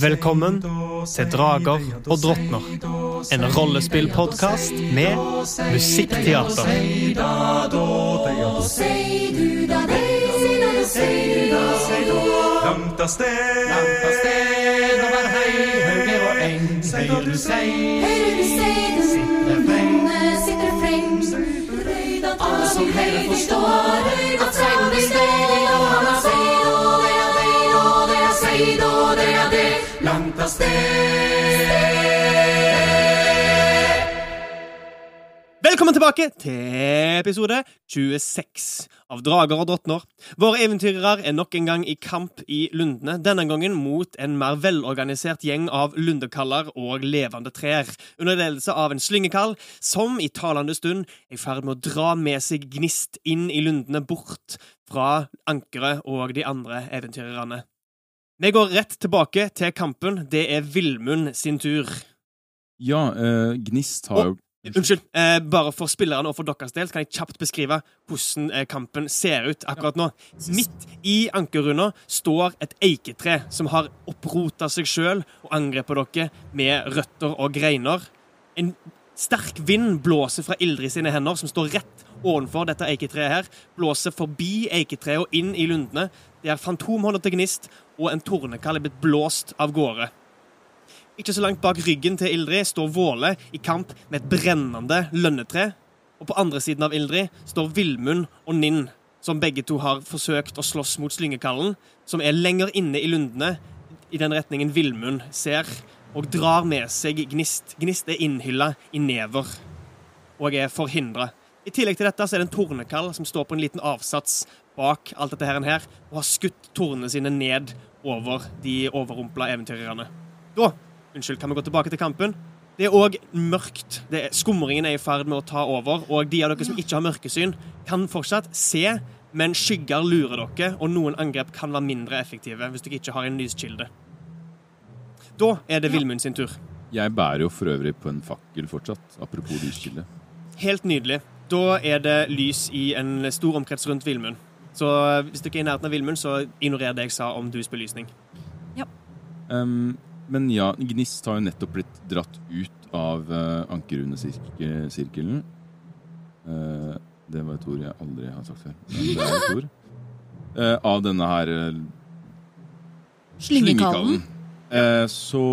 Velkommen til Drager og drottner. En rollespillpodkast med musikkteater. Langt av sted, langt av sted over hei, hauger og eng. Høyre du sei, Høyre du sei, den sitter freng. sitter freng. Alle som hører forstår at seiden blir stedig, og han har seid, av sted. Velkommen tilbake til episode 26 av Drager og drottner. Våre eventyrere er nok en gang i kamp i lundene, denne gangen mot en mer velorganisert gjeng av lundekaller og levende trær, under ledelse av en slyngekall som i talende stund er i ferd med å dra med seg gnist inn i lundene bort fra ankeret og de andre eventyrerne. Vi går rett tilbake til kampen. Det er Villmund sin tur. Ja, eh, Gnist har jo Unnskyld. Eh, bare for spillerne og for deres del kan jeg kjapt beskrive hvordan eh, kampen ser ut akkurat nå. Midt i ankerrunda står et eiketre som har opprota seg sjøl og angrepet dere med røtter og greiner. En sterk vind blåser fra Ildrid sine hender, som står rett ovenfor dette eiketreet her. Blåser forbi eiketreet og inn i lundene. Det er fantomhånda til Gnist, og en tornekall er blitt blåst av gårde. Ikke så langt bak ryggen til Ildrid står Våle i kamp med et brennende lønnetre. Og på andre siden av Ildrid står Villmund og Ninn, som begge to har forsøkt å slåss mot slyngekallen, som er lenger inne i lundene, i den retningen Villmund ser, og drar med seg Gnist. Gnist er innhylla i never og er forhindra. I tillegg til dette så er det en tornekall som står på en liten avsats bak alt dette her, og har skutt tornene sine ned over de overrumpla eventyrerne. Da Unnskyld, kan vi gå tilbake til kampen? Det er òg mørkt. Det er, skumringen er i ferd med å ta over, og de av dere som ikke har mørkesyn, kan fortsatt se, men skygger lurer dere, og noen angrep kan være mindre effektive hvis dere ikke har en lyskilde. Da er det Vilmund sin tur. Jeg bærer jo for øvrig på en fakkel fortsatt, apropos lyskilde. Helt nydelig. Da er det lys i en stor omkrets rundt Villmund. Så hvis du ikke er i nærheten av Villmund, så ignorer det jeg sa om dus belysning. Um, men ja, Gnist har jo nettopp blitt dratt ut av uh, ankerrundesirkelen. Uh, det var et ord jeg aldri har sagt før. Men det er et ord. Uh, av denne her uh, Slyngekallen. Uh, så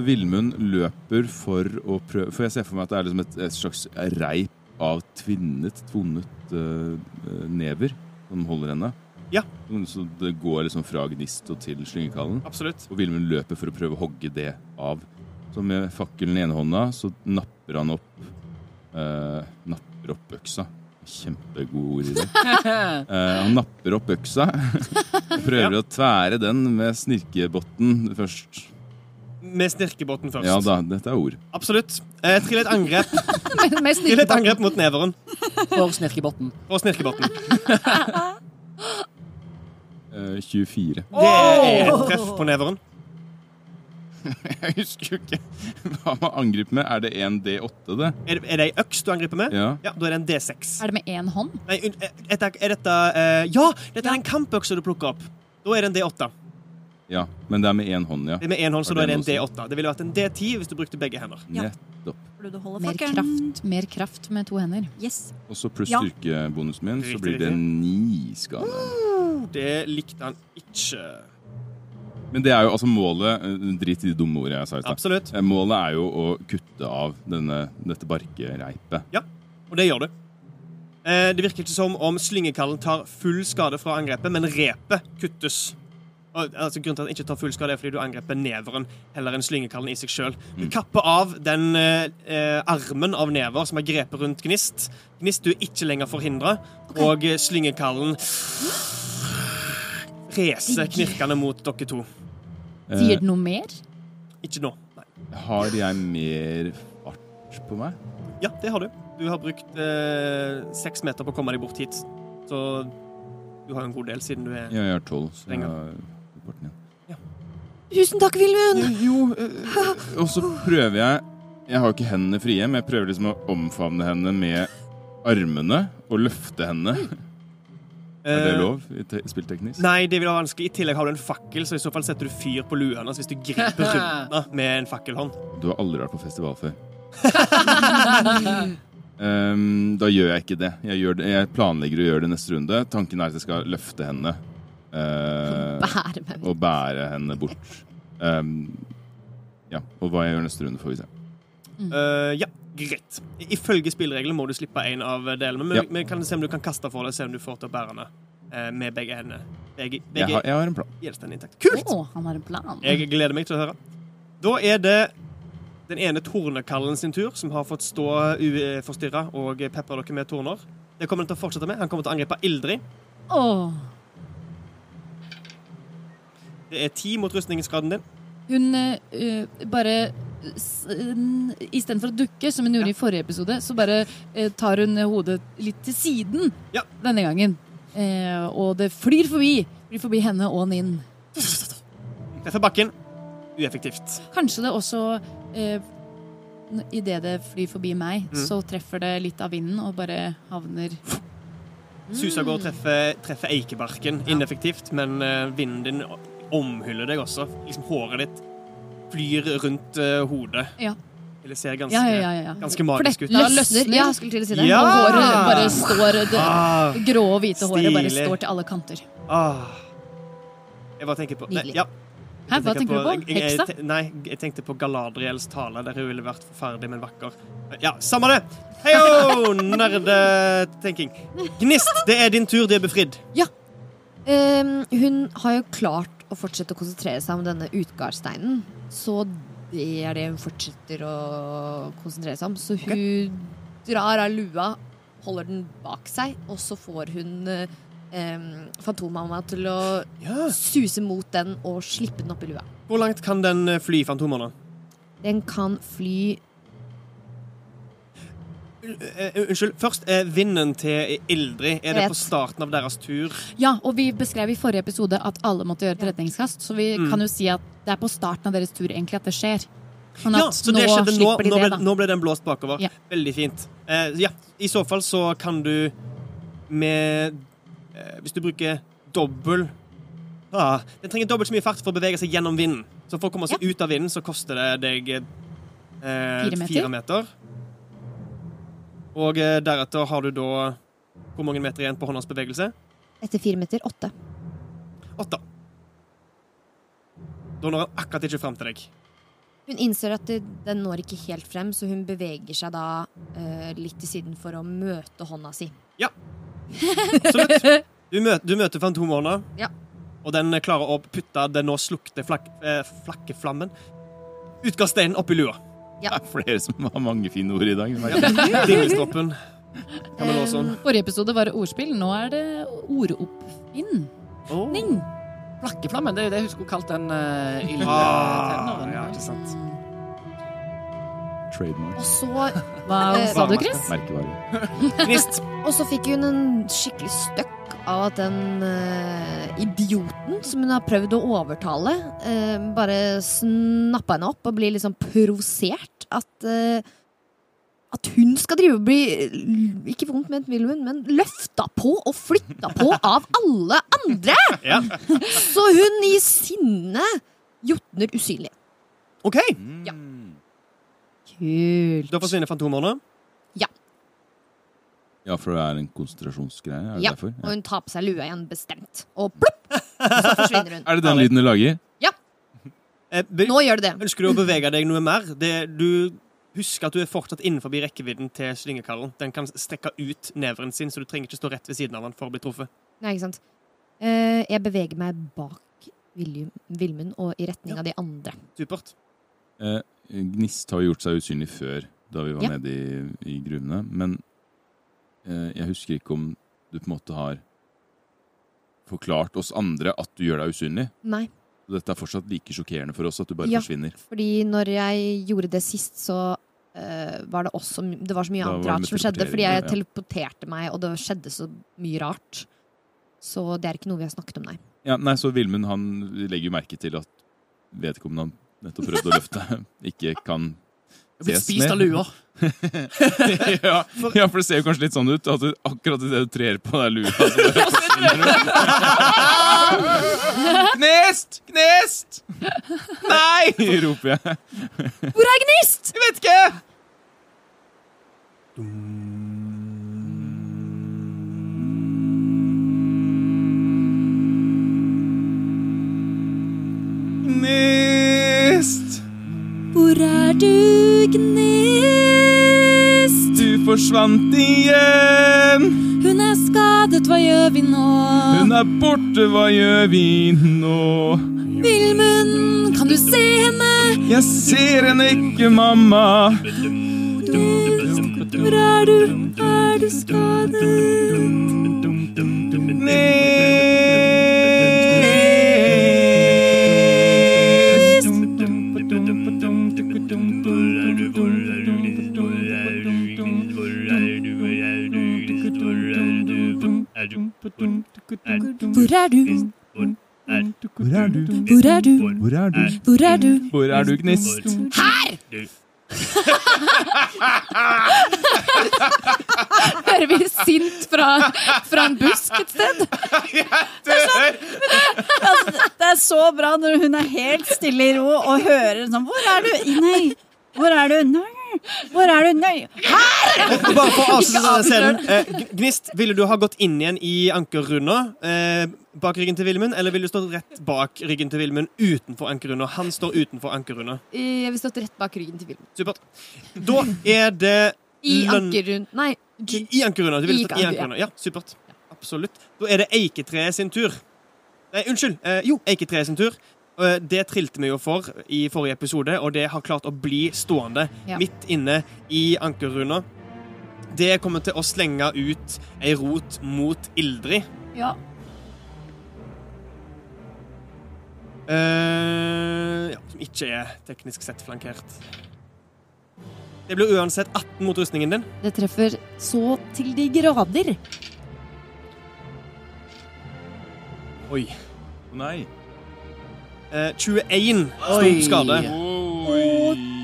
Villmund løper for å prøve For jeg ser for meg at det er liksom et, et slags reip av tvinnet, tvunnet eh, never som holder henne. Ja. Så det går liksom fra gnist og til slyngekallen. Absolutt. Og Vilmund løper for å prøve å hogge det av. Så med fakkelen i ene hånda så napper han opp eh, Napper opp øksa. Kjempegod ord i det. Eh, han napper opp øksa og prøver å tvære den med snirkebotten først. Med snirkebåten først. Ja da, dette er ord. Absolutt. Eh, trill et angrep. Med, med Trill et angrep mot neveren For snirkebåten. og snirkebåten. Eh, 24. Det er et treff på neveren. Jeg husker jo ikke hva man angriper med. Er det en D8, det? Er det, er det ei øks du angriper med? Ja. Ja, Da er det en D6. Er det med én hånd? Nei, un- er dette, er dette eh, Ja! Dette er en kampøkse du plukker opp. Da er det en D8. Ja. Men det er med én hånd, ja. Det er med én hånd, så da er det en D8. Det ville vært en D10 hvis du brukte begge hender. Ja. Nettopp. Mer kraft, mer kraft med to hender. Yes. Og så pluss Ja. styrkebonusen min, så blir det ni skade. Det likte han ikke. Men det er jo altså målet eh, Drit i de dumme ordene jeg sa i stad. Eh, Målet er jo å kutte av denne, dette barkereipet. Ja, Og det gjør du. Eh, det virker ikke som om slyngekallen tar full skade fra angrepet, men repet kuttes. Og, altså, grunnen til at den ikke tar full skade, er fordi du angreper neveren heller enn slyngekallen i seg sjøl. Du Mm. kapper av den eh, eh, armen av never som er grepet rundt Gnist. Gnist, du er ikke lenger forhindra, og eh, slyngekallen reser knirkende mot dere to. Eh, Sier det noe mer? Ikke nå. Nei. Har jeg mer fart på meg? Ja, det har du. Du har brukt eh, seks meter på å komme deg bort hit. Så du har en god del siden du er Ja, jeg har tolv, så jeg Ringer. Har farten Ja. Tusen takk, Vilmund! Jo, eh, og så prøver jeg Jeg har jo ikke hendene frie, men jeg prøver liksom å omfavne henne med armene og løfte henne. Er det Eh, lov i te spillteknisk? Nei, det vil være vanskelig. I tillegg har du en fakkel, så i så fall setter du fyr på lua hennes hvis du griper rundt med en fakkelhånd. Du har aldri vært på festival før. um, da gjør jeg ikke det. Jeg, gjør det. jeg planlegger å gjøre det neste runde. Tanken er at jeg skal løfte henne. Eh, Bære meg og bære henne bort. Um, ja, og hva jeg gjør neste runde, får vi se. Eh, ja, greit. I- Ifølge spillereglene må du slippe en av delene, men Ja. kan se om du kan kaste for deg, se om du får til å bære henne uh, med begge hendene. Begge, Jeg har, jeg har en plan. intakt. Kult! Oh, han har en plan. Jeg gleder meg til å høre. Da er det den ene tornekallen sin tur, som har fått stå uforstyrra og pepre dere med torner. Det kommer han til å fortsette med. Han kommer til å angripe Ildrid. Åh. Det er ti mot rustningsgraden din. Hun uh, bare Istedenfor å dukke, som hun gjorde Ja. i forrige episode, så bare uh, tar hun hodet litt til siden Ja. denne gangen. Uh, og det flyr forbi. Flyr forbi henne og Ninn. Treffer bakken. Ueffektivt. Kanskje det også uh, Idet det flyr forbi meg, Mm. så treffer det litt av vinden og bare havner Susa går og treffer, treffer eikebarken. Ineffektivt, men vinden din omhyller deg også. Liksom Håret ditt flyr rundt uh, hodet. Ja. Eller ser ganske, Ja, ja, ja. ja. ganske magisk ut. Det Løsner. Ja, skulle til å si det. Ja! og håret bare står Det Ah, grå og hvite håret bare står til alle kanter. ah. Jeg bare tenker på nei, Nydelig. ja, Hæ, hva tenker du på? Jeg, jeg, Heksa? nei, jeg tenkte på Galadriels tale, der hun ville vært forferdelig, men vakker. Ja, samme det! Heio! Nerdetenking. Gnist, det er din tur. du er befridd. Ehm, hun har jo klart å fortsette å konsentrere seg om denne utgardsteinen. Så det er det hun fortsetter å konsentrere seg om. Så hun drar av lua, holder den bak seg, og så får hun eh, Fantommamma til å Ja. suse mot den og slippe den opp i lua. Hvor langt kan den eh, fly, Fantomene? Den kan fly unnskyld. Først er vinden til Ildrid. Er det på starten av deres tur? Ja, og vi beskrev i forrige episode at alle måtte gjøre et redningskast, så vi Mm. kan jo si at det er på starten av deres tur egentlig at det skjer. Sånn Ja, så det nå skjedde nå. de Nå det, ble, da. nå ble den blåst bakover. Ja. Veldig fint. Eh, ja, I så fall så kan du med eh, Hvis du bruker dobbel ah, Den trenger dobbelt så mye fart for å bevege seg gjennom vinden. Så for å komme seg ut av vinden, så koster det deg eh, Fire meter. fire meter. Og eh, deretter har du da Hvor mange meter igjen på håndas bevegelse? etter fire meter åtte. Åtte. Da når han akkurat ikke fram til deg. Hun innser at den når ikke helt frem, så hun beveger seg da uh, litt til siden for å møte hånda si. Absolutt. Du møter, du møter fantomhånda, Ja. og den klarer å putte den nå slukte flak, eh, flakkeflammen opp oppi lua. Det er flere som har mange fine ord i dag. Dinglestroppen. Kan man låse den? Forrige episode var det ordspill, nå er det ordoppfinning. Oh. Flakkeflammen, det er jo det hun skulle kalt den uh, Ah, ja, ikke sant. Trademark. Og så, Hva Eh, sa du, Chris? Merkevare. Gnist. og så fikk hun en skikkelig støkk av at den eh, idioten som hun har prøvd å overtale, eh, bare snappa henne opp og blir liksom provosert. At eh, at hun skal drive og bli Ikke vondt ment, Wilhelm, men løfta på og flytta på av alle andre! Ja. Så hun i sinne jotner usynlig. OK, Ja. Kult. da forsvinner fantomhånda. Ja, for det er en konsentrasjonsgreie? Er det Ja, derfor? og hun tar på seg lua igjen bestemt. Og plopp! Så forsvinner hun. Er det den lyden du lager? Eh, be- Nå gjør det det. ønsker du å bevege deg noe mer? Det, du husker at du er fortsatt innenfor rekkevidden til slyngekallen. Den kan strekke ut neveren sin, så du trenger ikke stå rett ved siden av den for å bli truffet. Nei, ikke sant. Eh, jeg beveger meg bak Vilmund og i retning Ja. av de andre. Supert. Eh, Gnist har gjort seg usynlig før, da vi var Ja. nede i, i gruvene. Men eh, jeg husker ikke om du på en måte har forklart oss andre at du gjør deg usynlig. Nei. Dette er fortsatt like sjokkerende for oss at du bare Ja. forsvinner. Fordi når jeg gjorde det sist, så uh, var det også Det var så mye Da annet rart som skjedde, fordi jeg ja. teleporterte meg, og det skjedde så mye rart. Så det er ikke noe vi har snakket om, nei. Ja, nei, så Vilmund han legger jo merke til at vedkommende han nettopp prøvde å løfte, ikke kan ses Jeg blir spist av med. ja, ja, for det ser jo kanskje litt sånn ut at du, akkurat idet du trer på deg lua så bare forsvinner. Gnist! Gnist! Nei! roper jeg. Hvor er Gnist?! Jeg vet ikke! Gnist! Hvor er? Du forsvant igjen! Hun er skadet, hva gjør vi nå? Hun er borte, hva gjør vi nå? Vilmund, kan du se henne? Jeg ser henne ikke, mamma. Hvor er du? Er du skadet? Gnist! Hvor er du? Hvor er du? Hvor er du? Hvor er du? Hvor er du? Hvor er du, Gnist? Hører vi sint fra, fra en busk et sted? Det er så bra når hun er helt stille i ro og hører sånn Hvor er du? Nei. Hvor er du? Nei. Hvor er du? Nei. her! bare for å avslutte scenen. Eh, Gnist, ville du ha gått inn igjen i ankerrunda eh, bak ryggen til Vilmund, eller ville du stått rett bak ryggen til Vilmund utenfor ankerrunda? Han står utenfor ankerrunda. Jeg vil stått rett bak ryggen til Vilmund. Supert. Da er det I ankerrunda. Nei, I, i ankerrunda. Du ville stått i anker- Ja, supert. Absolutt. Da er det Eiketreet sin tur. Nei, unnskyld. Eh, jo, Eiketreet sin tur. Eh, Det trilte vi jo for i forrige episode, og det har klart å bli stående Ja. midt inne i ankerruna. Det kommer til å slenge ut ei rot mot Ildrid. Ja. Uh, ja, som ikke er teknisk sett flankert. Det blir uansett 18 mot rustningen din. Det treffer så til de grader. Oi. Nei. Eh, 21 stor skade. Å,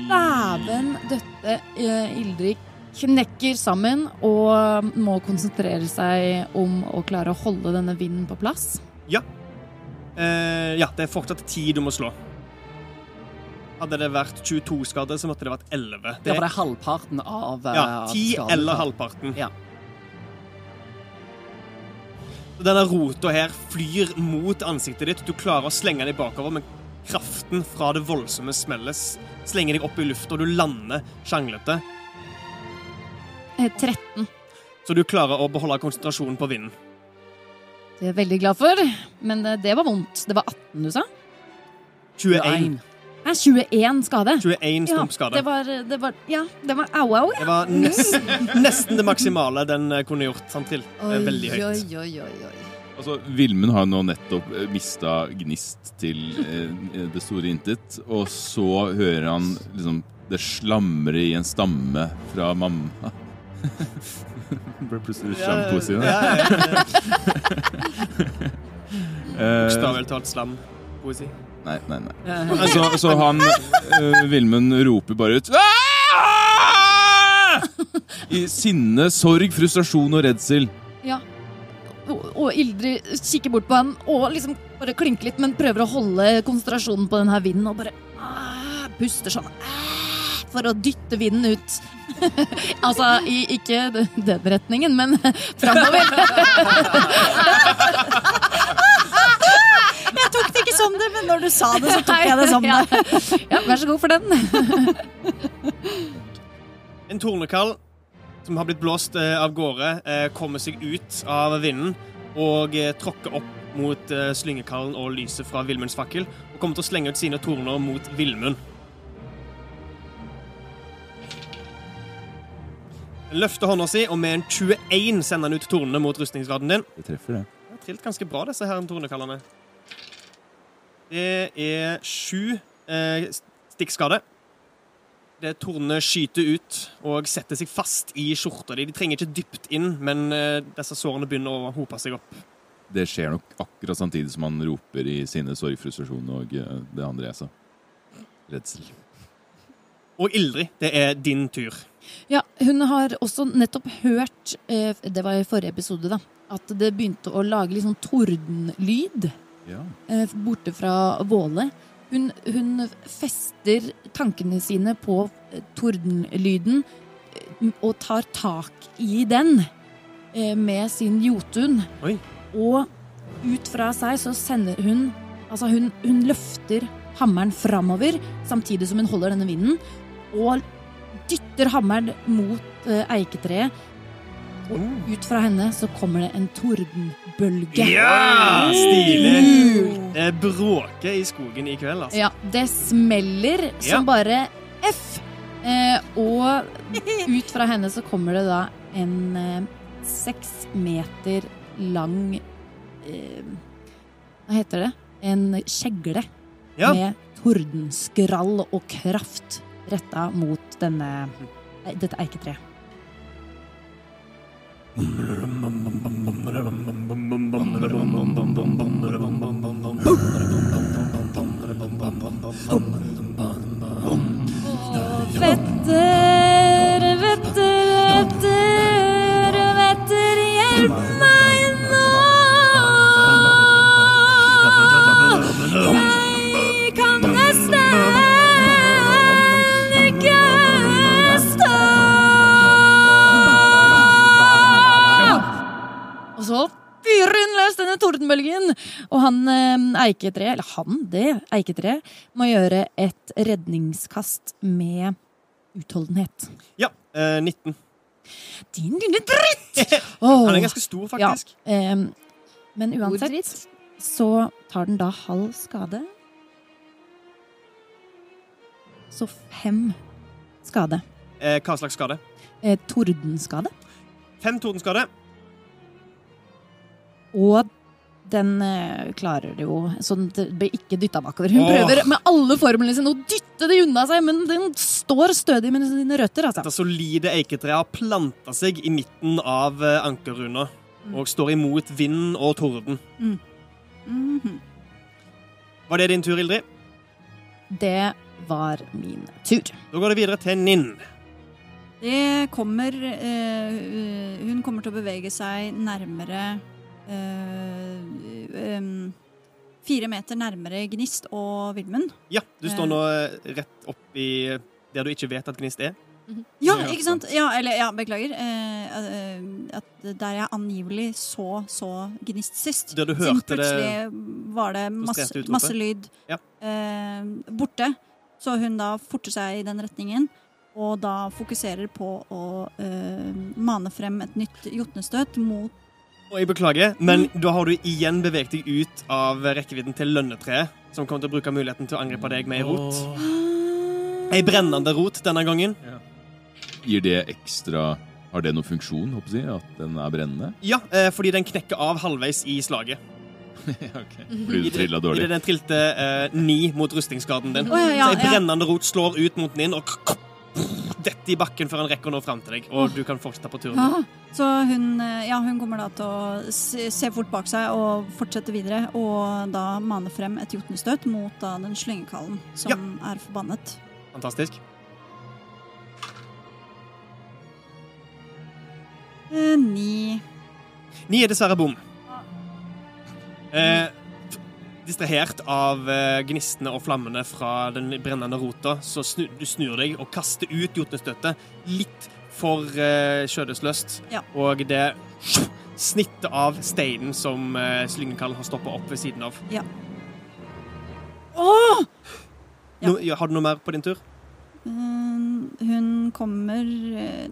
dæven døtte eh, Ildrid knekker sammen og må konsentrere seg om å klare å holde denne vinden på plass. Eh, ja, det er fortsatt 10 du må slå. Hadde det vært 22 skader, så måtte det vært 11. Det var det halvparten av eh, ja, av 10 eller halvparten. Ja. Denne rota her flyr mot ansiktet ditt. Du klarer å slenge deg bakover, men kraften fra det voldsomme smellet slenger deg opp i lufta, og du lander sjanglete. Eh, 13. Så du klarer å beholde konsentrasjonen på vinden. Det er jeg veldig glad for, men det, det var vondt. Det var 18 du sa? 21. Nei, 21 skade. 21 stumpskade. Ja, det var, det var Ja, det var au, au. ja. Det var nesten, nesten det maksimale den eh, kunne gjort. Han trill. Det er veldig høyt. Oi, oi, oi, oi. Altså, Vilmund har nå nettopp eh, mista gnist til eh, det store intet, og så hører han liksom det slamre i en stamme fra mamma. Ble plutselig slampoesi. Ja, ja, ja. Eh, Bokstavelig talt slam-poesi. Nei, nei, nei. Så, så han uh, Vilmund roper bare ut! I sinne, sorg, frustrasjon og redsel. Ja. Og, og Ildrid kikker bort på han og liksom bare klinker litt, men prøver å holde konsentrasjonen på denne vinden og bare ah, puster sånn ah, for å dytte vinden ut. altså i ikke den den retningen, men framover. Jeg tok det ikke som det, men når du sa det, så tok jeg det som det. Ja, vær så god for den. En tornekall som har blitt blåst eh, av gårde, eh, kommer seg ut av vinden og eh, tråkker opp mot slyngekallen og lyset fra Vilmunds fakkel, og kommer til å slenge ut sine torner mot Vilmund. Løfter hånda si, og med en 21 sender han ut tornene mot rustningsgraden din. Det treffer, det. Det har trilt ganske bra, disse her tornekallene. Det er sju eh, stikkskade. Det tornene skyter ut og setter seg fast i skjorta di. De trenger ikke dypt inn, men eh, disse sårene begynner å hope seg opp. Det skjer nok akkurat samtidig som han roper i sinne, sorg, frustrasjon og eh, det andre jeg sa. Redsel. Og Ildrid, det er din tur. Ja, hun har også nettopp hørt, eh, det var i forrige episode, da, at det begynte å lage litt sånn tordenlyd Ja. eh, borte fra Våle. Hun, hun fester tankene sine på eh, tordenlyden eh, og tar tak i den eh, med sin jotun. Oi. Og ut fra seg så sender hun Altså, hun, hun løfter hammeren framover samtidig som hun holder denne vinden, og dytter hammeren mot eiketreet. Og ut fra henne så kommer det en tordenbølge. Ja! Stilig! Det bråker i skogen i kveld, altså. Ja, det smeller Ja. som bare F. Eh, og ut fra henne så kommer det da en eh, seks meter lang eh, Hva heter det? En kjegle Ja. med tordenskrall og kraft retta mot denne, dette eiketreet. Vetter, vetter, vetter, fyrer hun løs denne tordenbølgen, og han eh, eiketreet, eller han, det eiketreet, må gjøre et redningskast med utholdenhet. Ja, eh, 19. Din lille dritt! Han er ganske stor, faktisk. Ja, eh, men uansett så tar den da halv skade. Så fem skade. Eh, hva slags skade? Eh, tordenskade. Fem tordenskade. Og den eh, klarer det jo så den blir ikke dytta bakover. Hun Åh. prøver med alle formlene sine å dytte det unna seg, men den står stødig med sine røtter. altså. Det solide eiketreet har planta seg i midten av eh, ankerruna og står imot vind og torden. Mhm. Var det din tur, Ildrid? Det var min tur. Da går det videre til Ninn. Det kommer eh, Hun kommer til å bevege seg nærmere eh, em, Fire meter nærmere Gnist og Villmund. Ja, du står nå eh, rett opp i der du ikke vet at Gnist er. Ja, Ja, ikke sant? Ja, eller, ja, beklager. Eh, eh, at der jeg angivelig så så Gnist sist. Der du hørte det plutselig var det masse, masse lyd Ja. eh, borte. Så hun da forter seg i den retningen. Og da fokuserer på å eh, mane frem et nytt jotnestøt mot Og jeg beklager, men da har du igjen beveget deg ut av rekkevidden til lønnetreet, som kommer til å bruke muligheten til å angripe deg med ei rot. Ei brennende rot denne gangen. Gir det ekstra Har det noen funksjon, håper jeg, at den er brennende? Ja, eh, fordi den knekker av halvveis i slaget. Fordi du trilla Idet dårlig? den trilte eh, ni mot rustningsskaden din. Oh, ja, ja, så ei brennende rot slår ut mot den inn og detter i bakken før han rekker å nå fram til deg. Og du kan fortsette på turen. Ja, så hun, eh, ja, hun kommer da til å se, se fort bak seg og fortsette videre, og da mane frem et jotnestøt mot da den slyngekallen som er forbannet. Fantastisk. Eh, ni. Ni er dessverre bom. Eh, distrahert av eh, gnistene og flammene fra den brennende rota, så snu, du snur deg og kaster ut jotnestøtet litt for uh, skjødesløst. Ja. Og det snittet av steinen som uh, slyngekallen har stoppa opp ved siden av. Åh! Ja. No, ja, har du noe mer på din tur? Uh, hun kommer uh,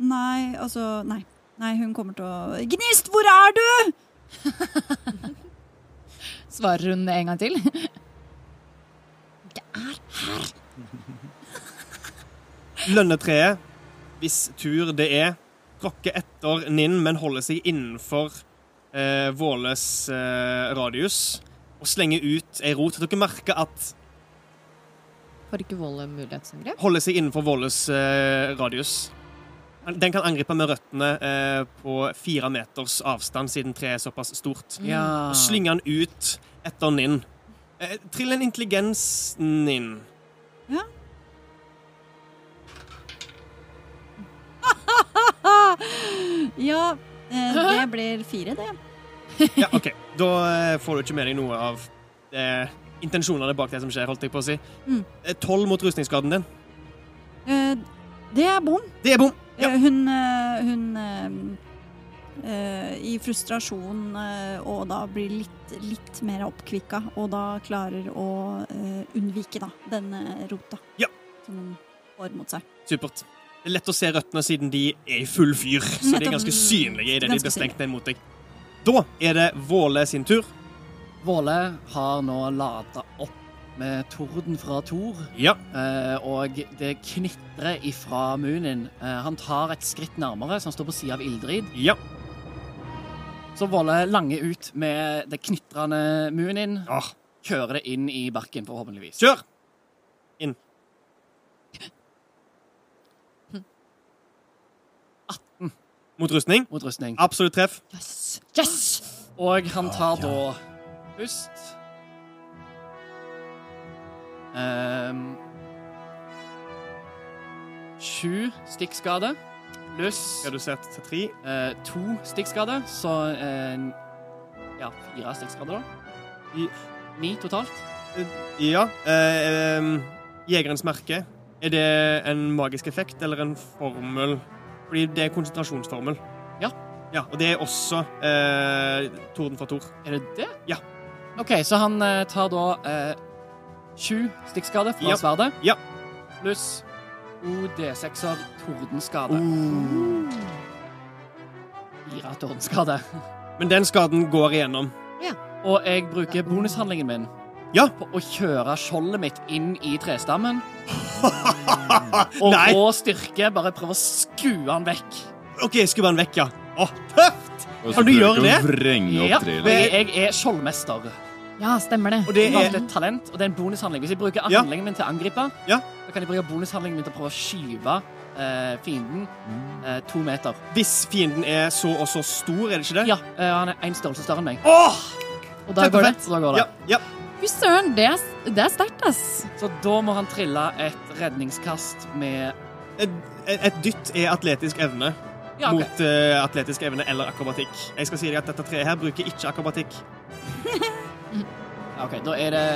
Nei, altså Nei. Nei, hun kommer til å Gnist, hvor er du?! Svarer hun en gang til? Det er her. Lønnetreet, hvis tur det er, tråkker etter Ninn, men holder seg innenfor eh, Våles eh, radius. og slenger ut ei rot. Dere merker at Får ikke Våle mulighetsangrep? holder seg innenfor Våles eh, radius. Den kan angripe med røttene eh, på fire meters avstand, siden treet er såpass stort. Ja. Og slynger den ut etter Ninn. Eh, trill en intelligens, Ninn. Ja, eh, det blir fire, det. Ja, OK. Da eh, får du ikke med deg noe av eh, intensjonene bak det som skjer, holdt jeg på å si. Mm. Eh, Tolv mot rustningsskaden din. Eh, det er bom. Det er bom! Ja. Hun, hun i frustrasjon eh, og da blir litt, litt mer oppkvikka, og da klarer å eh, unnvike da, denne rota Ja. som hun får mot seg. Supert. Det er lett å se røttene siden de er i full fyr, så de er ganske synlige idet de blir stengt ned mot deg. Da er det Våle sin tur. Våle har nå lada opp med torden fra Thor, Ja. eh, og det knitrer ifra Munin. Eh, han tar et skritt nærmere, så han står på sida av Ildrid. Ja. Så Våle langer ut med det knitrende Munin. Ah, Kjører det inn i bakken, forhåpentligvis. kjør! Inn. 18. Mot rustning. Mot rustning. Absolutt treff. Yes! yes! Og han tar da pust. um, Sju stikkskade pluss Redusert til tre. eh, to stikkskade, så eh, ja, fire stikkskader, da. I- Ni totalt. Ja. Eh, Jegerens merke. Er det en magisk effekt eller en formel? Fordi det er konsentrasjonsformel. Ja. Ja, Og det er også eh, Torden fra Tor. Er det det? Ja. OK, så han eh, tar da eh, sju stikkskade fra Ja. sverdet. Ja. Pluss OD6-er tordenskade. Oh. Fire tordenskade. Men den skaden går igjennom. Ja. Og jeg bruker bonushandlingen min Ja. på å kjøre skjoldet mitt inn i trestammen. Og Nei. på styrke bare prøve å skue han vekk. OK, skue han vekk, ja. Å, tøft! Kan du gjøre det? Ja, jeg, jeg er skjoldmester. Ja, stemmer det. Og det er et talent, og det er en bonushandling. Hvis jeg bruker Ja. handlingen min til å angripe, Ja. da kan jeg bruke bonushandlingen min til å prøve å skyve eh, fienden eh, to meter. Hvis fienden er så og så stor, er det ikke det? Ja, eh, han er én størrelse større enn meg. Åh! Og da går det. Så da går det. Ja, ja. Fy søren, det er, det er sterkt, ass. Så da må han trille et redningskast med Et, et, et dytt er atletisk evne Ja, ok. mot eh, atletisk evne eller akrobatikk. Jeg skal si deg at dette treet her bruker ikke akrobatikk. OK, da er det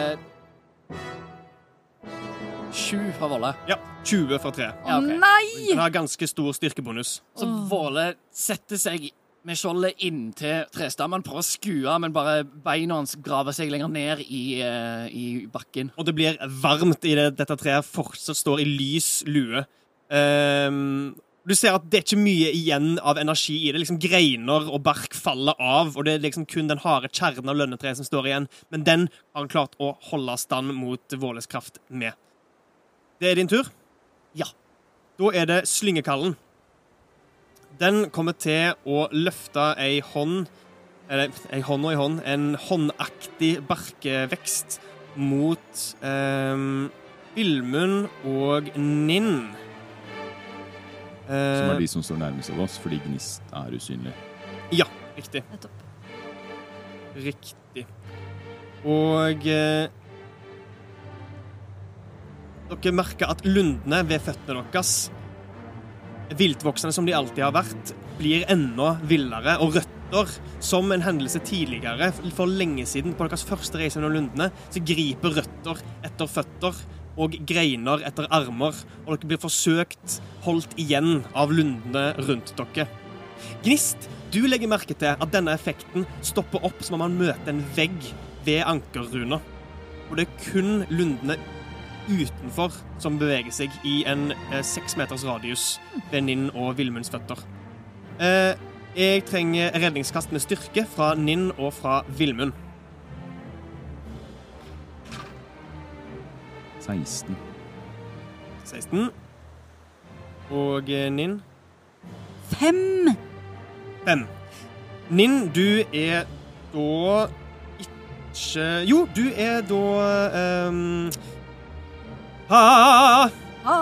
Sju fra Volle. Ja, 20 fra tre Ja, ok. Nei! Den har ganske stor styrkebonus. Så Våle setter seg med skjoldet inntil trestammen, prøver å skue, men bare beina hans graver seg lenger ned i, eh, i bakken. Og det blir varmt i det dette treet fortsatt står i lys lue. Ehm, du ser at det er ikke mye igjen av energi i det. liksom Greiner og bark faller av, og det er liksom kun den harde kjernen av lønnetreet som står igjen. Men den har han klart å holde stand mot Våles kraft med. Det er din tur. Ja. Da er det slyngekallen. Den kommer til å løfte ei hånd Eller ei hånd og ei hånd. En håndaktig barkevekst mot um, Vilmund og Ninn. Som Eh, er de som står nærmest av oss, fordi Gnist er usynlig. Ja, riktig. Nettopp. Riktig. Og eh, Dere merker at lundene ved føttene deres, viltvoksende som de alltid har vært, blir enda villere. Og røtter, som en hendelse tidligere, for lenge siden, på deres første reise gjennom lundene, så griper røtter etter føtter og greiner etter armer, og dere blir forsøkt holdt igjen av lundene rundt dere. Gnist, du legger merke til at denne effekten stopper opp som om man møter en vegg ved ankerruna. Og det er kun lundene utenfor som beveger seg i en eh, meters radius ved Ninn og Villmunds føtter. Eh, jeg trenger redningskast med styrke fra Ninn og fra Vilmund. 16. 16. Og eh, Ninn Fem! Fem. Ninn, du er da ikke Jo, du er da um, ha, ha,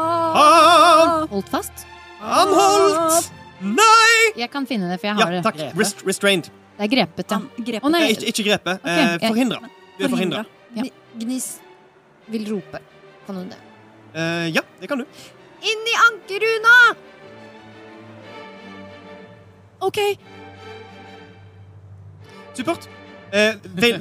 Holdt fast? Han holdt! Nei! Jeg kan finne det, for jeg har det. takk. Rest, restrained. Det er grepet, ja. Han grep Å nei. Eh, Ikke, ikke grepet. Okay, eh, Forhindra. Du er forhindra. Ja. Gnis vil rope. Kan hun det? Uh, ja, det kan du. Inn i ankeruna! OK. Supert. Eh,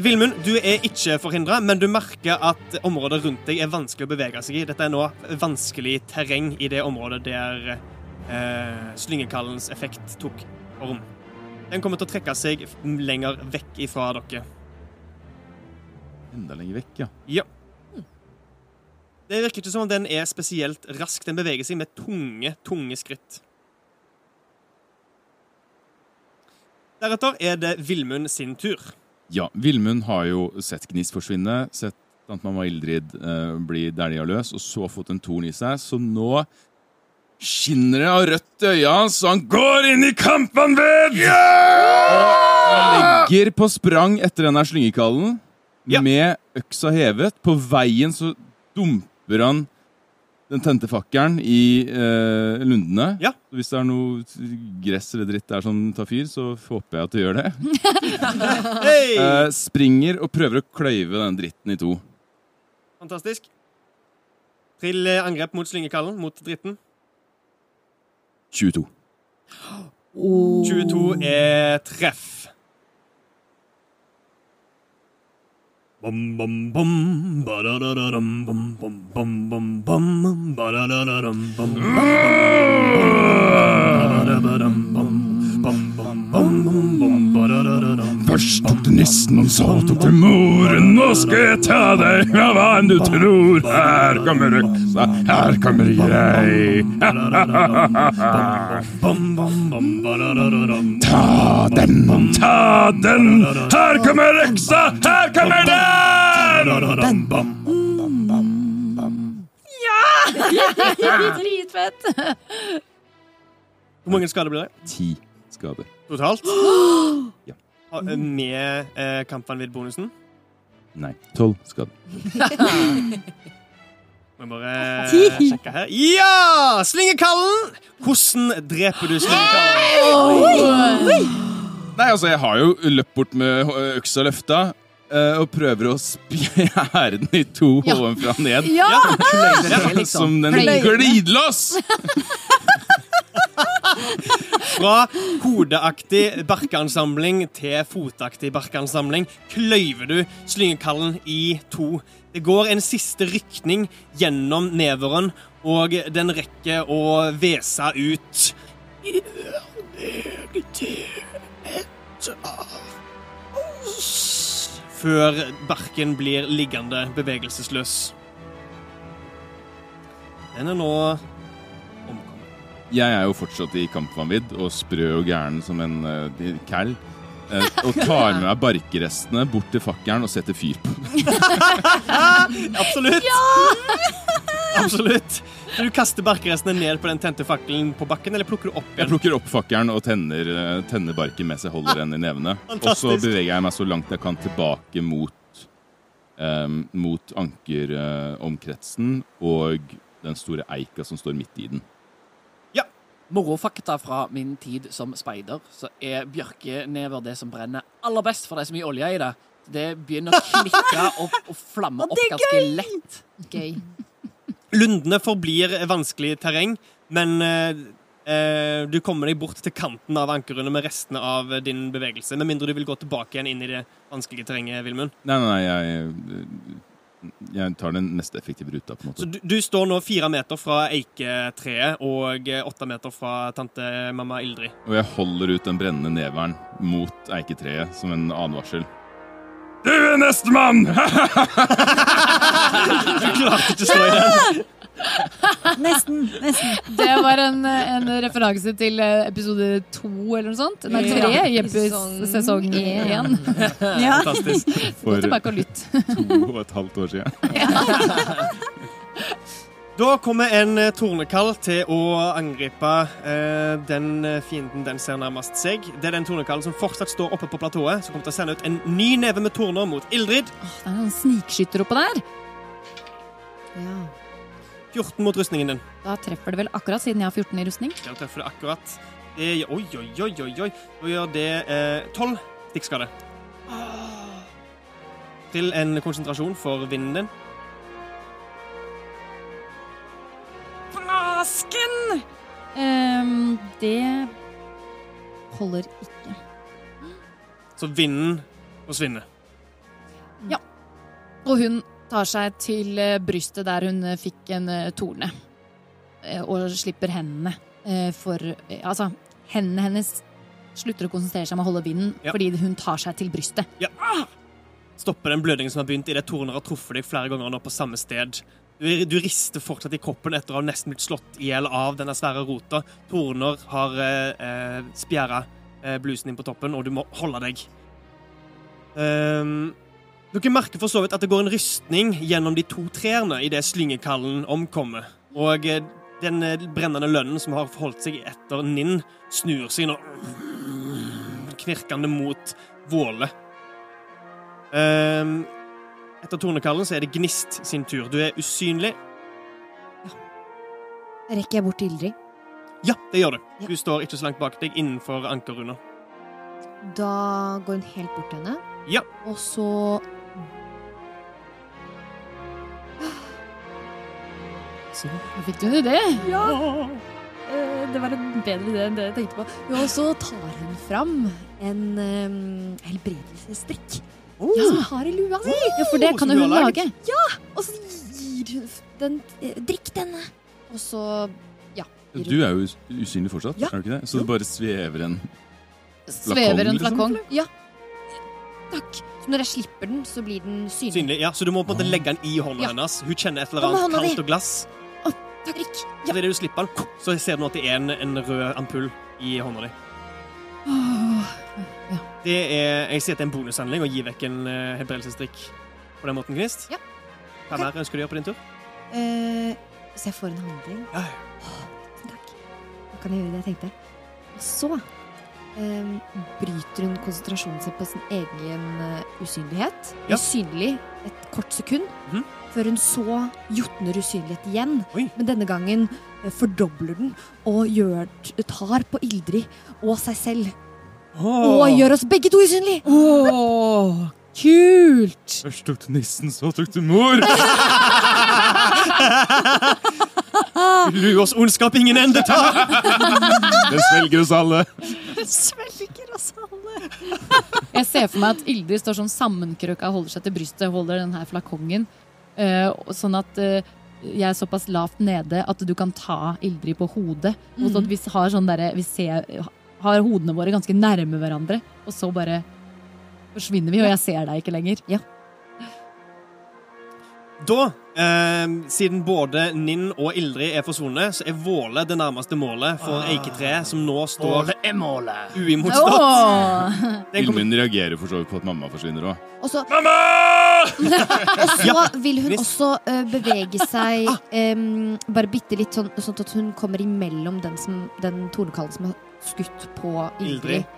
Vilmund, du er ikke forhindra, men du merker at området rundt deg er vanskelig å bevege seg i. Dette er nå vanskelig terreng i det området der eh, slyngekallens effekt tok form. Den kommer til å trekke seg lenger vekk ifra dere. Enda lenger vekk, ja. Ja. Det virker ikke som om den er spesielt rask. Den beveger seg med tunge, tunge skritt. Deretter er det Vilmund sin tur. Ja, Vilmund har jo sett Gnist forsvinne, sett at mamma Ildrid eh, bli dælja løs, og så fått en torn i seg, så nå skinner det av rødt i øya hans, så han går inn i kampen ved! Yeah! Og legger på sprang etter denne slyngekallen, Ja. med øksa hevet. På veien så dumper han den tente fakkelen i eh, lundene. Ja. Hvis det er noe gress eller dritt der som tar fyr, så håper jeg at det gjør det. hey! Eh, springer og prøver å kløyve den dritten i to. Fantastisk. Trill eh, angrep mot slyngekallen, mot dritten. 22. 22 er treff. Bom, bom, bom, badadadadam, bom, bom, bom, bom, bom, badadadadam, bom, bom, badadadadam, bom, bom, nissen, og så tok til moren. Nå skal jeg ta deg, ja, hva enn du tror. Her kommer øksa, her kommer jeg. Ta den, ta den. Her kommer øksa, her kommer den! Ja! Dritfett! Hvor mange skader blir det? Ti skader. Totalt? Ja. Ha- Med eh, kampvanvidd-bonusen? Nei, tolv skader. Må jeg bare sjekke her. Ja! Slingekallen! Hvordan dreper du slingekallen? Nei, altså, jeg har jo løpt bort med øh, øksa løfta. Og prøver å spjære den i to Ja. ovenfra og ned. Ja! ja. Som den glidelås! Fra hodeaktig barkeansamling til fotaktig barkeansamling kløyver du slyngekallen i to. Det går en siste rykning gjennom neveren, og den rekker å hvese ut Gjør deg til et av oss Før barken blir liggende bevegelsesløs. Den er nå. Jeg er jo fortsatt i kampvanvidd og sprø og gæren som en uh, cal. Uh, og tar med meg barkerestene bort til fakkelen og setter fyr på den. Absolutt. Absolutt. Du kaster barkerestene ned på den tente fakkelen på bakken, eller plukker du opp Jeg plukker opp fakkelen og tenner, eh, tenner barken mens jeg holder den i nevene. Og så beveger jeg meg så langt jeg kan tilbake mot, um, mot ankeromkretsen og den store eika som står midt i den. Morofakta fra min tid som speider, så er bjørkenever det som brenner aller best, for det er så mye olje i det. Det begynner å klikke og, og flamme opp ganske lett. Gøy. Lundene forblir vanskelig terreng, men eh, eh, du kommer deg bort til kanten av ankerrundet med restene av din bevegelse. Med mindre du vil gå tilbake igjen inn i det vanskelige terrenget, Vilmund. Nei, nei, nei, jeg, jeg tar den mest effektive ruta, på en Så måte. du, du står nå fire meter fra eiketreet og åtte meter fra tante mamma Ildrid. Og jeg holder ut den brennende neveren mot eiketreet som en advarsel. Du er nestemann! Du klarte ikke å stå i den. Nesten. nesten. Det var en, en referanse til eh, episode to eller noe sånt. Nei, Ja. tre i Sesong én. Ja. Fantastisk. For to og et halvt år siden. Da kommer en eh, tornekall til å angripe eh, den eh, fienden den ser nærmest seg. Det er den tornekallen som fortsatt står oppe på platået, som kommer til å sende ut en ny neve med torner mot Ildrid. Åh, det er noen snikskytter oppå der. Ja. 14 mot rustningen din. Da treffer det vel akkurat, siden jeg har 14 i rustning. Ja, treffer det akkurat. Det gjør, oi, oi, oi, oi, oi. Da gjør det eh, 12 stikkskade. Til en konsentrasjon for vinden din. Fasken! Ehm, det holder ikke. Så vinden forsvinner. Og hun tar seg til eh, brystet der hun eh, fikk en eh, torne. Og slipper hendene. For Altså, hendene hennes slutter å konsentrere seg om å holde vinden Ja. fordi hun tar seg til brystet. Ja. Stopper den blødningen som har begynt idet torner har truffet deg flere ganger nå på samme sted. Du, du rister fortsatt i kroppen etter å ha nesten blitt slått i hjel av denne svære rota. Torner har eh, spjæra eh, blusen din på toppen, og du må holde deg. Ehm, dere merker for så vidt at det går en rystning gjennom de to trærne idet slyngekallen omkommer. Og eh, den eh, brennende lønnen som har forholdt seg etter Ninn, snur seg nå knirkende mot Våle. Um, etter tornekallen så er det Gnist sin tur. Du er usynlig. Ja. Rekker jeg bort til Ildrid? Ja, det gjør du. Ja. Du står ikke så langt bak deg innenfor ankerrunda. Da går hun helt bort til henne. Ja. Og så Så fikk du en idé. Ja! Eh, Det var en bedre idé enn det jeg tenkte på. Og så tar hun fram en um, helbredelsesdrikk Oh. som hun har i lua si. Ja, for det Oh, kan jo hun lage. Ja, Og så gir hun den eh, Drikk denne. Og så ja. gir Du er jo usynlig fortsatt, Ja. er du ikke det? Så du bare svever en Svever en liksom? Ja. Takk. Så når jeg slipper den, så blir den synlig. Synlig, ja, Så du må på en måte legge den i hånda Ja. hennes. Hun kjenner et eller annet kaldt og glass. Takk, ja. Idet du slipper den, så ser du at det er en, en rød ampull i hånda di. Det er, jeg sier at det er en bonushandling å gi vekk en uh, helbredelsesdrikk på den måten, Gnist. Ja. Hva mer ønsker du å gjøre på din tur? Uh, så jeg får en handling. Ja. Takk. Da kan jeg gjøre det jeg tenkte. Og så eh, bryter hun konsentrasjonen sin på sin egen uh, usynlighet. Ja. Usynlig et kort sekund, Mhm. Før hun så jotner usynlighet igjen. Oi. Men denne gangen eh, fordobler den og gjør, tar på Ildrid og seg selv. Og gjør oss begge to usynlige! Åh, kult! Først tok du nissen, så tok du mor! Luos ondskap ingen ende tar! Den svelger oss alle. Svelger oss alle. Jeg ser for meg at Ildrid står sånn sammenkrøka og holder seg til brystet, holder den her flakongen. Eh, sånn at eh, jeg er såpass lavt nede at du kan ta Ildrid på hodet. Og sånn at vi har sånn derre Vi ser, har hodene våre ganske nærme hverandre, og så bare forsvinner vi, og jeg ser deg ikke lenger. Da, eh, siden både Ninn og Ildrid er forsvunnet, så er Våle det nærmeste målet for eiketreet, som nå står er målet. uimotstått. Den kommer Ilmen reagerer for så vidt på at mamma forsvinner òg. Og så, og så vil hun også eh, bevege seg em, bare bitte litt sånn, sånn at hun kommer imellom den, som, den tornekallen som har skutt på Ildrid. Ildrid.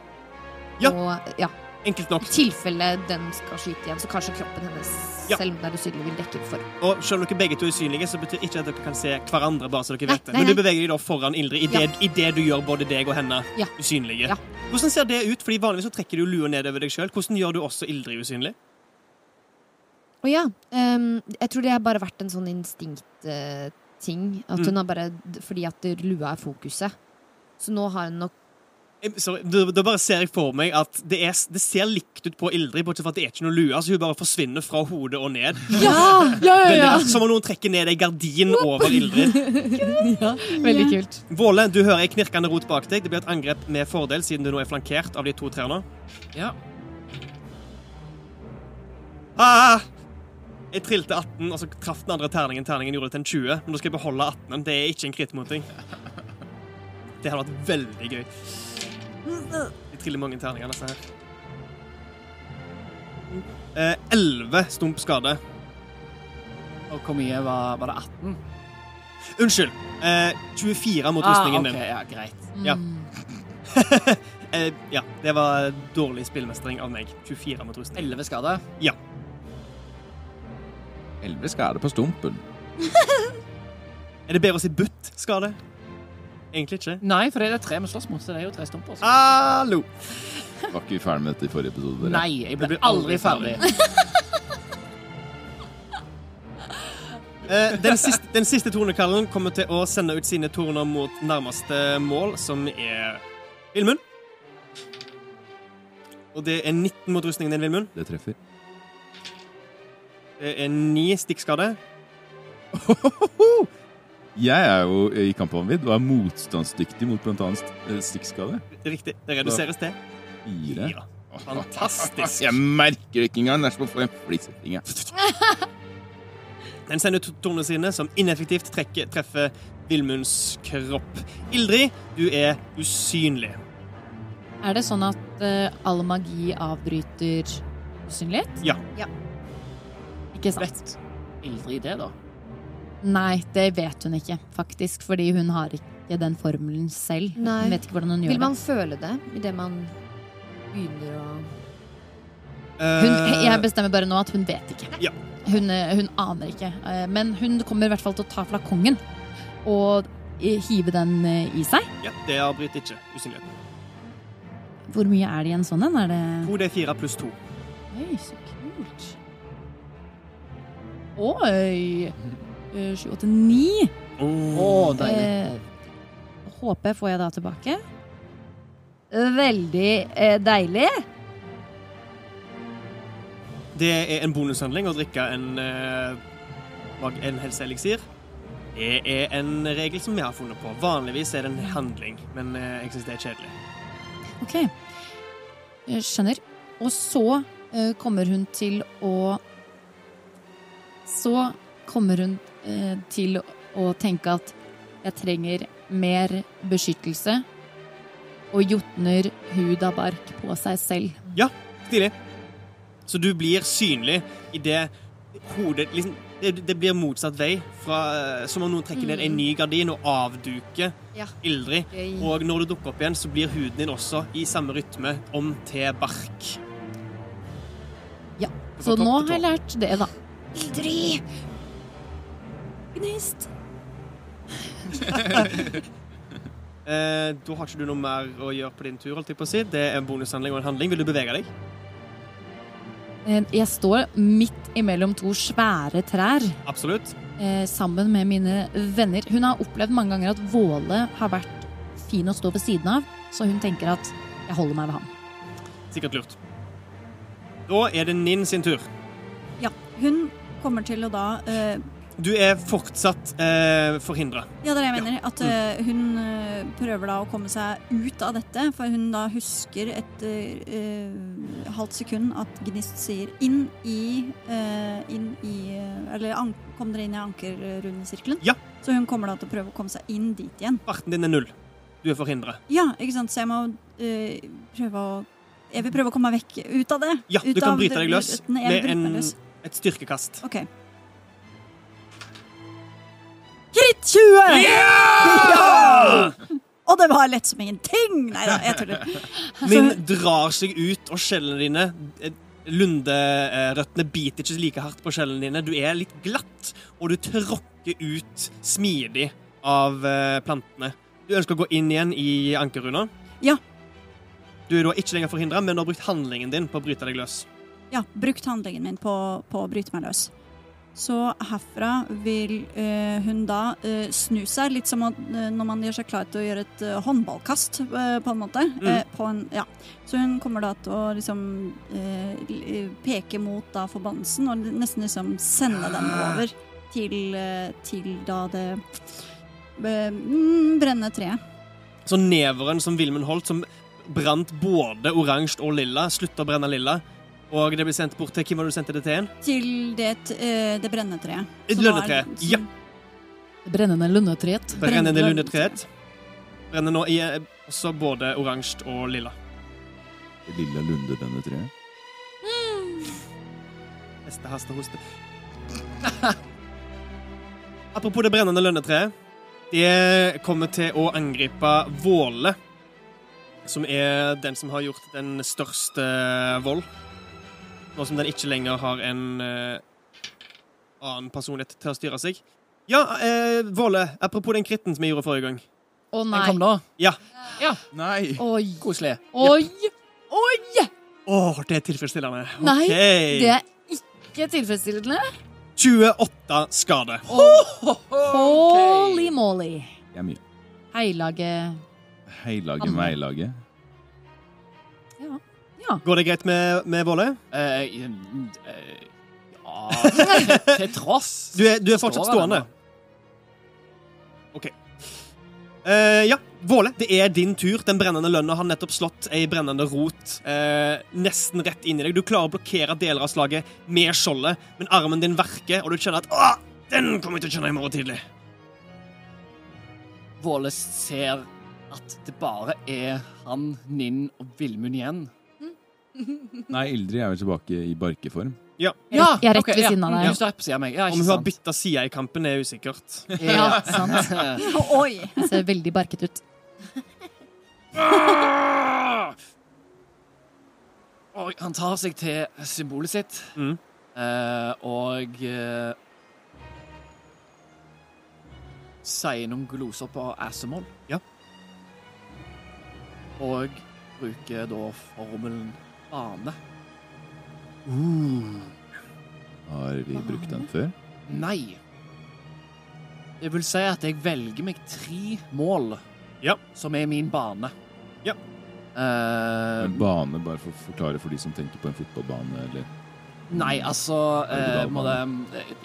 Ja. Og ja, Enkelt nok. i tilfelle den skal skyte igjen, så kanskje kroppen hennes, Ja. selv om det er usynlig, vil dekke for. Og selv om dere begge to er usynlige, så betyr ikke at dere kan se hverandre. bare så dere Nei, vet det. Men du beveger deg da foran Ildrid idet i det du gjør både deg og henne Ja. usynlige. Ja. Hvordan ser det ut? Fordi Vanligvis så trekker du lua ned over deg sjøl. Hvordan gjør du også Ildrid usynlig? Å ja, Um, jeg tror det har bare vært en sånn instinktting. at Mm. har bare Fordi at lua er fokuset. Så nå har hun nok Eh, Sorry, da, da bare ser jeg for meg at det, er, det ser likt ut på Ildrid, bortsett fra at det er ikke noe lue. Så hun bare forsvinner fra hodet og ned. Ja, ja, ja, ja. Som om noen trekker ned ei gardin over Ildrid. ja. Veldig kult. Våle, du hører ei knirkende rot bak deg. Det blir et angrep med fordel, siden du nå er flankert av de to trærne. Ja. Ah! Jeg trilte 18, og så traff den andre terningen. Terningen gjorde det til en 20, men nå skal jeg beholde 18. Det er ikke en krittmoting. Det hadde vært veldig gøy. Jeg triller mange terninger, disse her. Eh, 11 stump skade. Og hvor mye var, var det? 18? Unnskyld. Eh, 24 mot Ah, rustningen ok, din. ja, greit. Ja. Mm. Eh, ja, det var dårlig spillmestring av meg. 24 mot rustningen. 11 skade. Ja. Elleve skade på stumpen. Er det bedre å si butt skade? Egentlig ikke. Nei, for det er tre vi slåss mot, så det er jo tre stumper. så- Hallo! Var ikke vi ferdig med dette i forrige episode? dere? Nei, jeg ble aldri ferdig. Eh, den, siste, den siste tornekallen kommer til å sende ut sine torner mot nærmeste mål, som er Vilmund. Og det er 19 mot rustningen din, Vilmund. Det treffer. Det er 9 stikkskade. Jeg er jo i kampvanvidd og er motstandsdyktig mot bl.a. stikkskade. Riktig. Det reduseres til Fire. Ja. Fantastisk. Jeg merker det ikke engang. Det er som å få en flisetting. Den sender ut tornene sine, som ineffektivt trekker, treffer Vilmunds kropp. Ildrid, du er usynlig. Er det sånn at uh, all magi avbryter usynlighet? Ja. Ja. Ikke sant? Vet Ildrid det, da? Nei, det vet hun ikke, faktisk. Fordi hun har ikke den formelen selv. Nei. Hun vet ikke hvordan hun gjør Vil man det. føle det idet man begynner å Hun, Eh, jeg bestemmer bare nå at hun vet ikke. Ja. Hun, eh, hun aner ikke. Eh, Men hun kommer i hvert fall til å ta flakongen og hive den i seg. Ja, det avbryter ikke usynligheten. Hvor mye er det i en sånn en? Er det 2D4 pluss 2. Oi, så kult. Oi! Eh, Sju, åtte, ni. Deilig. Eh, HP får jeg da tilbake. Veldig eh, deilig. Det er en bonushandling å drikke en, eh, en helseeliksir. Det er en regel som vi har funnet på. Vanligvis er det en handling, men eh, jeg syns det er kjedelig. Ok, jeg skjønner. Og så eh, kommer hun til å Så kommer hun eh, til å tenke at jeg trenger mer beskyttelse, og jotner hud av bark på seg selv. Ja, Stilig. Så du blir synlig i det hodet liksom, det, det blir motsatt vei, fra, eh, som om noen trekker ned en ny gardin og avduker Ja. Ildrid. Og når du dukker opp igjen, så blir huden din også i samme rytme om til bark. Ja, Så nå har jeg lært det, da. Ildrid! Gnist. Eh, da har ikke du noe mer å gjøre på din tur, holdt jeg på å si. Det er en bonushandling og en handling. Vil du bevege deg? Eh, Jeg står midt imellom to svære trær. Absolutt. eh, sammen med mine venner. Hun har opplevd mange ganger at Våle har vært fin å stå ved siden av, så hun tenker at jeg holder meg ved han. Sikkert lurt. Da er det Ninn sin tur. Ja, hun kommer til å da eh, du er fortsatt eh, forhindra. Ja, det er det jeg mener. Ja. At uh, hun eh, prøver da å komme seg ut av dette, for hun da husker etter uh, eh, halvt sekund at Gnist sier inn i, uh, inn i Eller an, kom dere inn i ankerrundesirkelen? Ja. Så hun kommer da til å prøve å komme seg inn dit igjen. Farten din er null. Du er forhindra. Ja, ikke sant. Så jeg må uh, prøve å Jeg vil prøve å komme meg vekk ut av det. Ja, ut du kan bryte deg løs med en, et styrkekast. Okay. 20! Yeah! Ja! Og det var lett som ingenting! Nei da, jeg tuller. Min drar seg ut, og skjellene dine Lunderøttene biter ikke like hardt på skjellene dine. Du er litt glatt, og du tråkker ut smidig av eh, plantene. Du ønsker å gå inn igjen i ankerruna? Ja. Du er da ikke lenger forhindra, men du har brukt handlingen din på å bryte deg løs. Ja, brukt handlingen min på, på å bryte meg løs. Så herfra vil eh, hun da eh, snu seg, litt som eh, når man gjør seg klar til å gjøre et håndballkast, på en måte. Eh, på en, ja. Så hun kommer da til å liksom peke mot da forbannelsen, og nesten liksom sende den over til, til da det mm, brennende treet. Så neveren som Vilmund holdt, som brant både oransje og lilla, slutter å brenne lilla. Og det blir sendt bort til Hvem var det du sendte det til igjen? Til det, uh, det brennende treet. Et lønnetreet, som- ja. Det brennende lundetreet. Brennende lundetreet. Brenner nå i eh, også både oransje og lilla. Det lille lunde denne treet. Neste haste hoste. Apropos det brennende lønnetreet. Det kommer til å angripe Våle, som er den som har gjort den største vold. Nå som den ikke lenger har en uh, annen personlighet til å styre seg. Ja, uh, Våle, apropos den kritten som jeg gjorde forrige gang. Å Den nei. kom nå. Ja. Nei! Oi. Koselig. Oi. Oi! Åh, det er tilfredsstillende. Nei. Det er ikke tilfredsstillende. 28 skade. Holy moly. Det er mye. Heilage Heilage Anne. Meilaget. Går det greit med, med Våle? Eh, eh, ja til, til tross. Du er, du er fortsatt Står stående. OK. Eh, ja, Våle, det er din tur. Den brennende lønna har nettopp slått ei brennende rot eh, nesten rett inn i deg. Du klarer å blokkere deler av slaget med skjoldet, men armen din verker, og du kjenner at Åh, den kommer jeg til å kjenne i morgen tidlig. Våle ser at det bare er han, Ninn og Villmund igjen. Nei, Ildrid er vel tilbake i barkeform. Ja. Ja, Jeg er rett okay, ved siden av deg. Ja. på siden av meg. Ja, Om hun har bytta side i kampen, er usikkert. Ja, sant. Oi! Jeg ser veldig barket ut. Og han tar seg til symbolet sitt, Mm. uh, og uh, sier noen gloser på Assemol. Ja. Og bruker da formelen bane. Har vi brukt den før? Nei. Det vil si at jeg velger meg tre mål Ja. som er min bane. Ja. Uh, En bane, bare for å forklare for de som tenker på en fotballbane, eller Nei, altså uh, må det,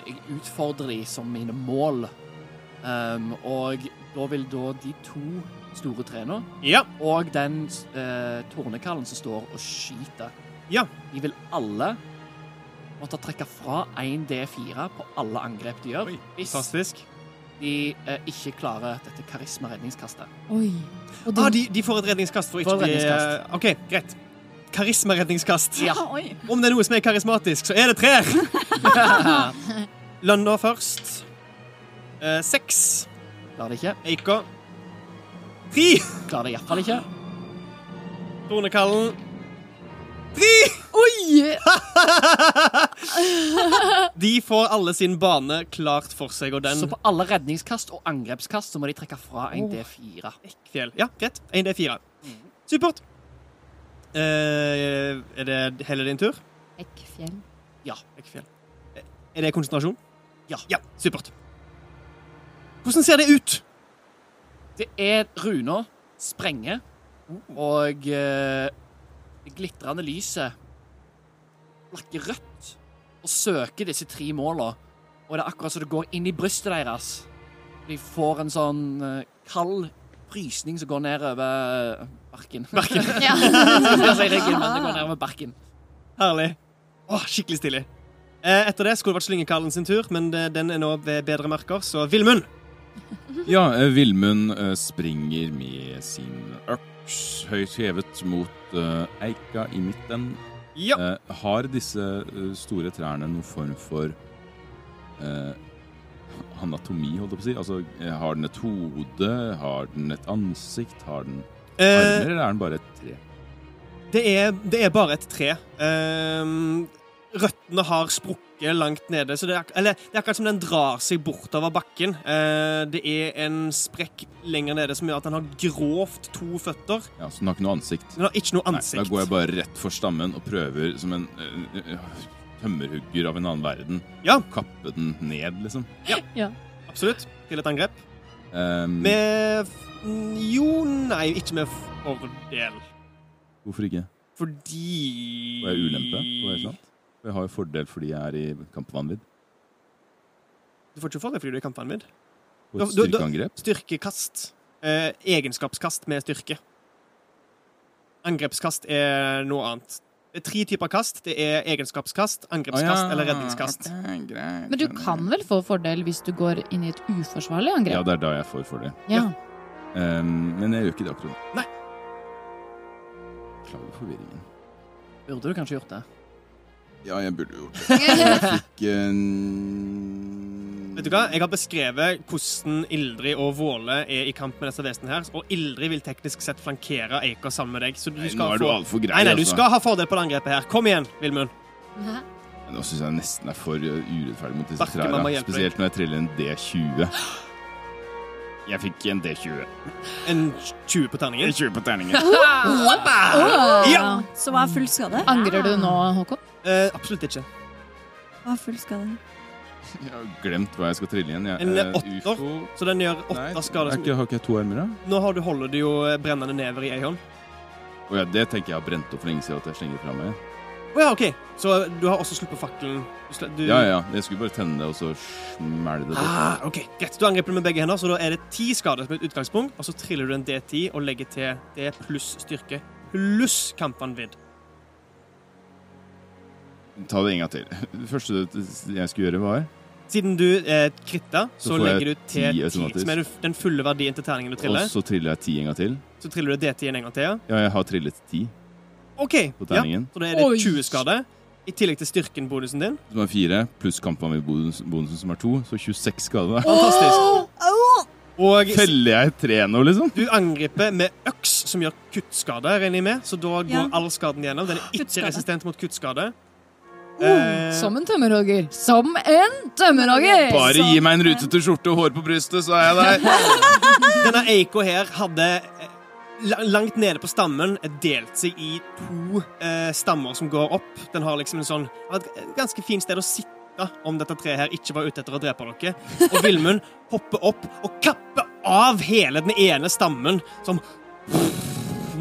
Jeg utfordrer de som mine mål. Um, og da vil da de to store trærne Ja. og den eh, tornekallen som står og skyter Ja. De vil alle måtte trekke fra 1 D4 på alle angrep de gjør. Hvis Fantastisk. de eh, ikke klarer dette karisma-redningskastet. Oi. Og Ah, de, de får et redningskast for ikke Får å bli redningskast. OK, greit. Karisma-redningskast. Ja. Om det er noe som er karismatisk, så er det trær. Lønna først. Eh, seks. Klarer det ikke. Eika. Tre. Klarer det iallfall ikke. Tornekallen. Tre! Oi! De får alle sin bane klart for seg, og den Så på alle redningskast og angrepskast så må de trekke fra 1 D4. Fjell. Ja, greit. 1D4. Supert. Eh, er det hele din tur? Eggfjell. Ja. Eggfjell. Er det konsentrasjon? Ja. Ja, Supert. Hvordan ser det ut? Det er runa sprenger, og eh, det glitrende lyset lakker rødt og søker disse tre måla. Og det er akkurat som det går inn i brystet deres. De får en sånn eh, kald frysning som går nedover barken. Barken. Ja. Si ryggen, men det går nedover barken. Herlig. Åh, skikkelig stilig. Eh, etter det skulle det vært Slyngekallen sin tur, men den er nå ved bedre merker, så Vilmund. Ja, Villmund eh, springer med sin øks høyt hevet mot eh, eika i midten. Ja. Eh, har disse eh, store trærne noen form for eh, anatomi, holdt jeg på å si? Altså, eh, har den et hode? Har den et ansikt? Har den Eh, armer, eller er den bare et tre? det, er, det er bare et tre. Ehm, røttene har sprukket langt nede, så det er, eller, det er akkurat som den drar seg bortover bakken. Eh, det er en sprekk lenger nede som gjør at den har grovt to føtter. Ja, Så den har ikke noe ansikt? Den har ikke noe Nei, ansikt. da går jeg bare rett for stammen og prøver som en øh, øh, tømmerhugger av en annen verden. Ja. Kappe den ned, liksom. Ja, Absolutt. Til et angrep. Um, Med Jo, nei, ikke med fordel. Hvorfor ikke? Fordi Og jeg ulempe? Var det sant? Jeg har jo fordel fordi jeg er i kampvanvidd. Du får ikke fordel fordi du er kampvanvidd. På et styrkeangrep. Styrkekast. Eh, egenskapskast med styrke. Angrepskast er noe annet. Det er tre typer kast. Det er egenskapskast, angrepskast eller redningskast. Greit. Men du kan vel få fordel hvis du går inn i et uforsvarlig angrep? Ja, det er da jeg får fordel. Ja. Um, men jeg gjør ikke det akkurat. Nei. Beklager forvirringen. Burde du kanskje gjort det? Ja, jeg burde gjort det. Jeg fikk en Vet du hva? Jeg har beskrevet hvordan Ildrid og Våle er i kamp med disse vesenene her, og Ildrid vil teknisk sett flankere Eika sammen med deg. Så du Nei, skal nå er du altfor grei, Nei, nei, du altså. skal ha fordel på det angrepet her. Kom igjen, Vilmund. Nå syns jeg nesten er for uh, urettferdig mot disse trærne. Spesielt når jeg triller en D20. Jeg fikk en D20. En 20 på terningen. 20 på terningen. Ja! Så hva er full skade? Angrer du nå, Håkon? Eh, absolutt ikke. Hva er full skade? Jeg har glemt hva jeg skal trille igjen. Jeg, En eh, åtter? UFO. Så den gjør Nei, åtte skader. er som- ikke, har ikke jeg to armer, da? Nå har du, holder du jo eh, brennende never i ei hånd. Å ja, det tenker jeg har brent opp for lenge siden at jeg slenger fra meg. Å ja, OK. Så du har også sluppet fakkelen? Du sl- Du... Ja, ja. Jeg skulle bare tenne det, og så smelle det opp. Ah, ok, Greit. Du angriper med begge hender, så da er det ti skader som et utgangspunkt. Og så triller du en D10 og legger til D pluss styrke pluss kampvanvidd. Ta det en gang til. Det første jeg skulle gjøre, var Siden du eh, kritta, Så så, legger du til ti ti, automatisk. som er den- fulle verdien til terningen du triller. Og så triller jeg ti en gang til. Så triller du D10 en gang til, ja. Ja, jeg har trillet ti OK. på Ja, så da er det Oi. 20 skade. I tillegg til styrken-bonusen din. Som er fire, pluss kampvanvidbonusen som er to, så 26 skade. Fantastisk. Og Feller jeg tre nå, liksom? du angriper med øks, som gjør kuttskade, regner jeg med. Så da går Ja. all skaden gjennom. Den er ikke Kuttskade. resistent mot kuttskade. Eh, som en tømmerhogger. Som en tømmerhogger! Bare gi meg en rutete skjorte og hår på brystet, så er jeg der. Denne Eiko her hadde eh, langt nede på stammen er delt seg i to eh, stammer som går opp. Den har liksom en sånn et ganske fint sted å sitte om dette treet her ikke var ute etter å drepe dere. Og Vilmund hopper opp og kapper av hele den ene stammen som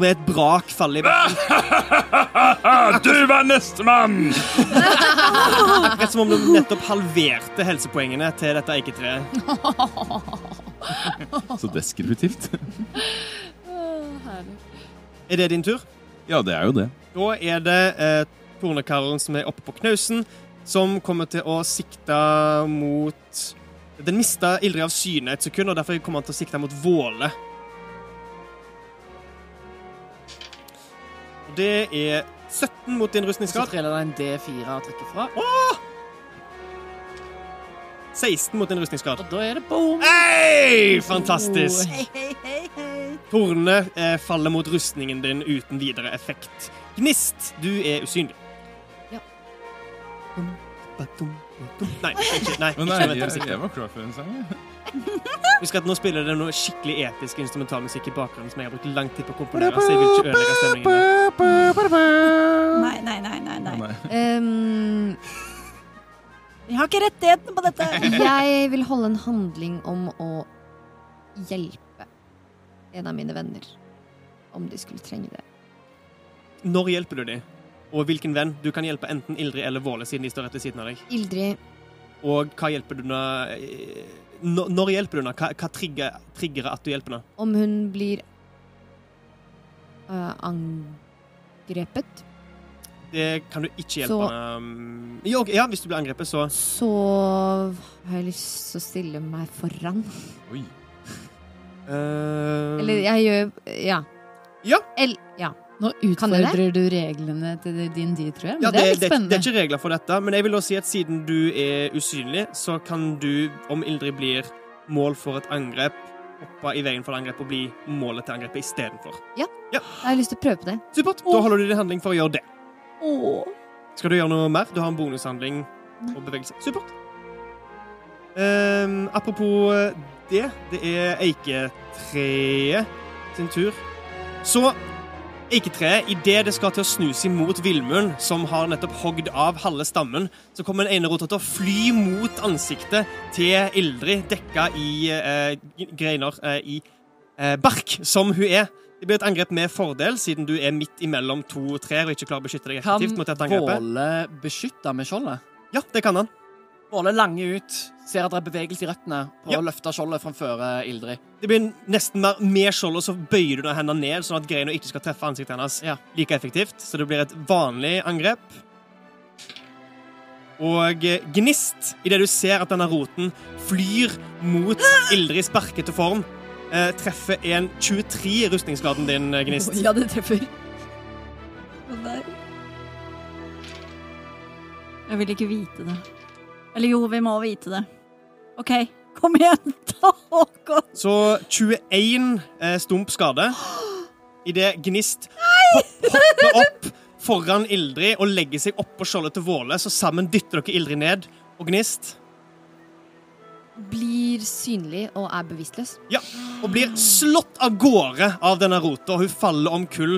med et brak faller i bakken. Du var nestemann! Akkurat som om du nettopp halverte helsepoengene til dette eiketreet. Så deskriptivt. Er det din tur? Ja, det er jo det. Da er det eh, Tornekallen som er oppe på knausen, som kommer til å sikte mot Den mista Ildrid av syne et sekund, og derfor kommer han til å sikte mot Våle. Det er 17 mot din Så rustningsgrad. triller det en D4 og trekker fra. 16 mot din rustningsgrad. Og da er det boom! Hei! Fantastisk. Hei, hei, hei, hei. Tornene eh, faller mot rustningen din uten videre effekt. Gnist, du er usynlig. Ja. Bum, ba, dum, ba, dum. Nei, ikke, nei, Men ikke nei, jeg, en jeg var klar for en sang. jeg. Husk at nå spiller det noe skikkelig episk instrumentalmusikk i bakgrunnen som jeg har brukt lang tid på å komponere, så jeg vil ikke ødelegge stemningen. Nei, nei, nei, nei. Nei. Um, jeg har ikke rettighetene på dette. jeg vil holde en handling om å hjelpe en av mine venner. Om de skulle trenge det. Når hjelper du dem? Og hvilken venn? Du kan hjelpe enten Ildrid eller Våle, siden de står rett ved siden av deg. Ildrid, Og hva hjelper du henne Når, når hjelper du henne? Hva, hva trigger, triggerer at du hjelper henne? om hun blir uh, angrepet, Det kan du ikke hjelpe Så- henne um, jo, Ja, hvis du blir angrepet, så så har jeg lyst til å stille meg foran. Oi. Uh... Eller jeg gjør Ja. Ja. El, ja. Nå utfordrer du reglene til din tid, tror jeg. Ja, det er litt det, det er ikke regler for dette, men jeg vil også si at siden du er usynlig, så kan du, om Ildrid blir mål for et angrep, hoppe i veien for et angrep og bli målet til angrepet istedenfor. Jeg har lyst til å prøve på det. Supert. Da holder du din handling for å gjøre det. Skal du gjøre noe mer? Du har en bonushandling og bevegelse. Supert. Um, apropos det, det er eiketreet sin tur. Så eiketreet, idet det skal til å snus imot villmuren, som har nettopp hogd av halve stammen, så kommer den ene rota til å fly mot ansiktet til Ildrid, dekka i eh, greiner eh, i eh, bark, som hun er. Det blir et angrep med fordel, siden du er midt imellom to trær og ikke klarer å beskytte deg Kan effektivt mot dette angrepet. Våle beskytte med skjoldet? Ja, det kan han. Våle langer ut, ser at det er bevegelse i røttene, og Ja. å løfte skjoldet framfor eh, Ildrid. Det blir nesten mer med skjoldet, så bøyer du hendene ned, sånn at greina ikke skal treffe ansiktet hennes Ja. like effektivt. Så det blir et vanlig angrep. Og eh, gnist, idet du ser at denne roten flyr mot Ildrids sparkete form, eh, treffer en 23 i rustningsgraden din, Gnist. Gnist. Ja, det treffer. Jeg vil ikke vite det. Eller jo, vi må vite det. OK, kom igjen, Ta Håkon. Så 21 eh, stump skade. Idet Gnist hopp, hopper opp foran Ildrid og legger seg oppå skjoldet til Våle, så sammen dytter dere Ildrid ned. Og Gnist Blir synlig og er bevisstløs. ja, og blir slått av gårde av denne rota, og hun faller omkull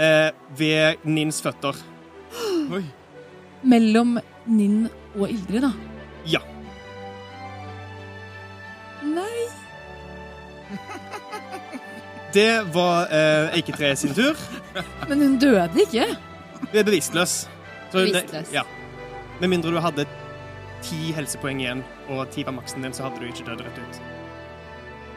eh, ved Nins føtter. Oi. Mellom Ninn og Ildrid, da. Ja. Nei. Det var eh, Eiketre sin tur. Men hun døde ikke. Du er bevisstløs. Så hun- Bevisstløs. Ja. Med mindre du hadde ti helsepoeng igjen, og ti var maksen din, så hadde du ikke dødd rett ut.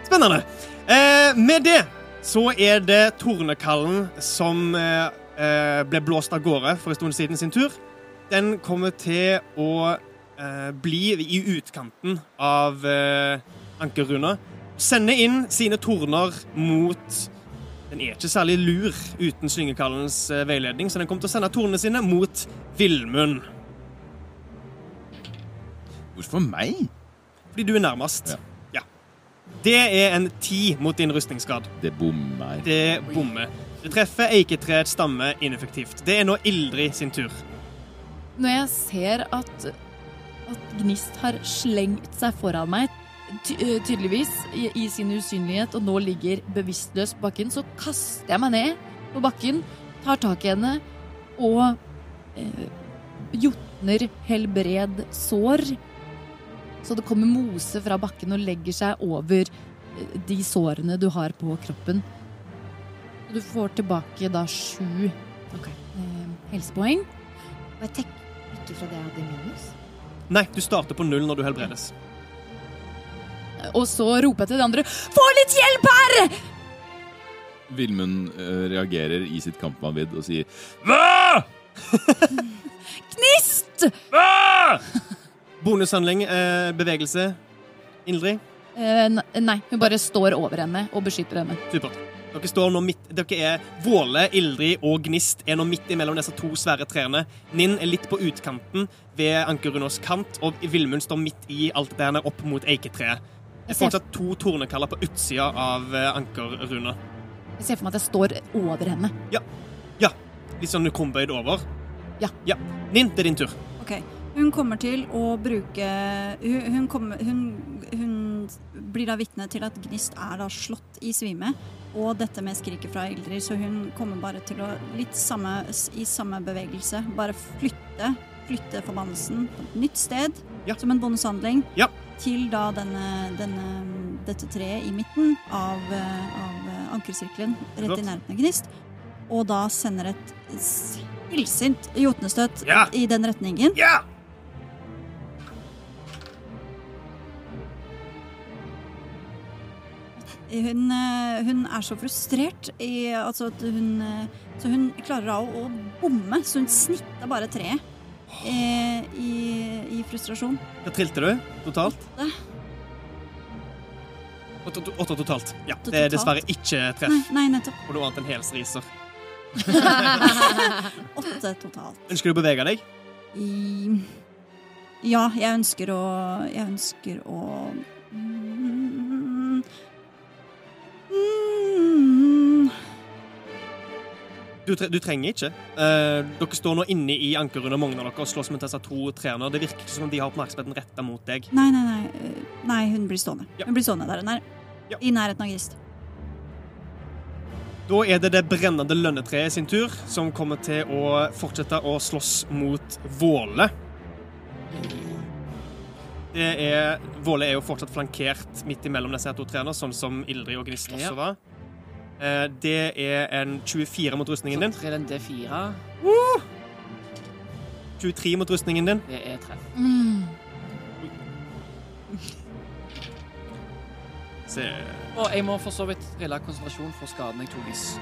Spennende. Eh, med det så er det Tornekallen som eh, eh, ble blåst av gårde for en stund siden sin tur. Den kommer til å eh, bli i utkanten av eh, ankerruna. Sende inn sine torner mot Den er ikke særlig lur uten Slyngekallens eh, veiledning, så den kommer til å sende tornene sine mot Villmund. Hvorfor meg? Fordi du er nærmest. Ja. Ja. Det er en ti mot din rustningsgrad. Det bommer. Det bommer. Det treffer eiketreets stamme ineffektivt. Det er nå Ildrid sin tur. Når jeg ser at, at Gnist har slengt seg foran meg, ty tydeligvis i, i sin usynlighet, og nå ligger bevisstløs på bakken, så kaster jeg meg ned på bakken, tar tak i henne og eh, jotner helbred sår. Så det kommer mose fra bakken og legger seg over de sårene du har på kroppen. Du får tilbake da sju okay. eh, helsepoeng. Og jeg tenker ikke fra det jeg hadde minus. Nei, du starter på null når du helbredes. Og så roper jeg til de andre Få litt hjelp her! Vilmund eh, reagerer i sitt kampvanvidd og sier Hva?! Gnist! Hva?! Bonushandling, eh, bevegelse. Ildrid. Eh, n- nei, hun bare står over henne og beskytter henne. Supert. Dere står nå midt Dere er Våle, Ildrid og Gnist er nå midt imellom disse to svære trærne. Ninn er litt på utkanten ved Ankerunås kant, og Villmund står midt i alt det her opp mot eiketreet. Det er fortsatt to tornekaller på utsida av eh, Ankerruna. Jeg ser for meg at jeg står over henne. Ja. Litt sånn krumbøyd over. Ja. ja. Ninn, det er din tur. Ok, Hun kommer til å bruke Hun, hun, kommer, hun, hun blir da vitne til at Gnist er da slått i svime. Og dette med skriket fra Ildrid, så hun kommer bare til å litt samme, i samme bevegelse bare flytte Flytte forbannelsen på et nytt sted Ja. som en bonushandling Ja. til da denne, denne, dette treet i midten av, eh, av eh, ankersirkelen, rett Flott. i nærheten av Gnist. Og da sender et illsint jotnestøt Ja. i den retningen. Ja! Hun, eh, hun er så frustrert i, altså at hun, eh, Så hun klarer da å, å bomme, så hun snitta bare treet eh, i, i frustrasjon. Hva trilte du totalt? Åtte, åtte totalt. Ja, Åtte Det er dessverre ikke treff nei, nettopp. på noe annet en helsriser. Åtte totalt. Ønsker du å bevege deg? I, ja, jeg ønsker å Jeg ønsker å Du, tre du trenger ikke. Uh, dere står nå inne i ankerrundet, mange av dere, og slåss mot disse to trærne. Det virker ikke som om de har oppmerksomheten retta mot deg. Nei, nei, nei. eh, Nei, hun blir stående. Ja. Hun blir stående der hun er. Ja. I nærheten av Grist. Da er det det brennende lønnetreet sin tur, som kommer til å fortsette å slåss mot Våle. Det er, Våle er jo fortsatt flankert midt imellom disse to trærne, sånn som Ildrid og Gnist også var. Eh, Det er en 24 mot rustningen din. Så trill en D4. 23 mot rustningen din. Det er treff. Mm. Se. Og jeg må for så vidt trille konsentrasjon for skaden jeg tok i s-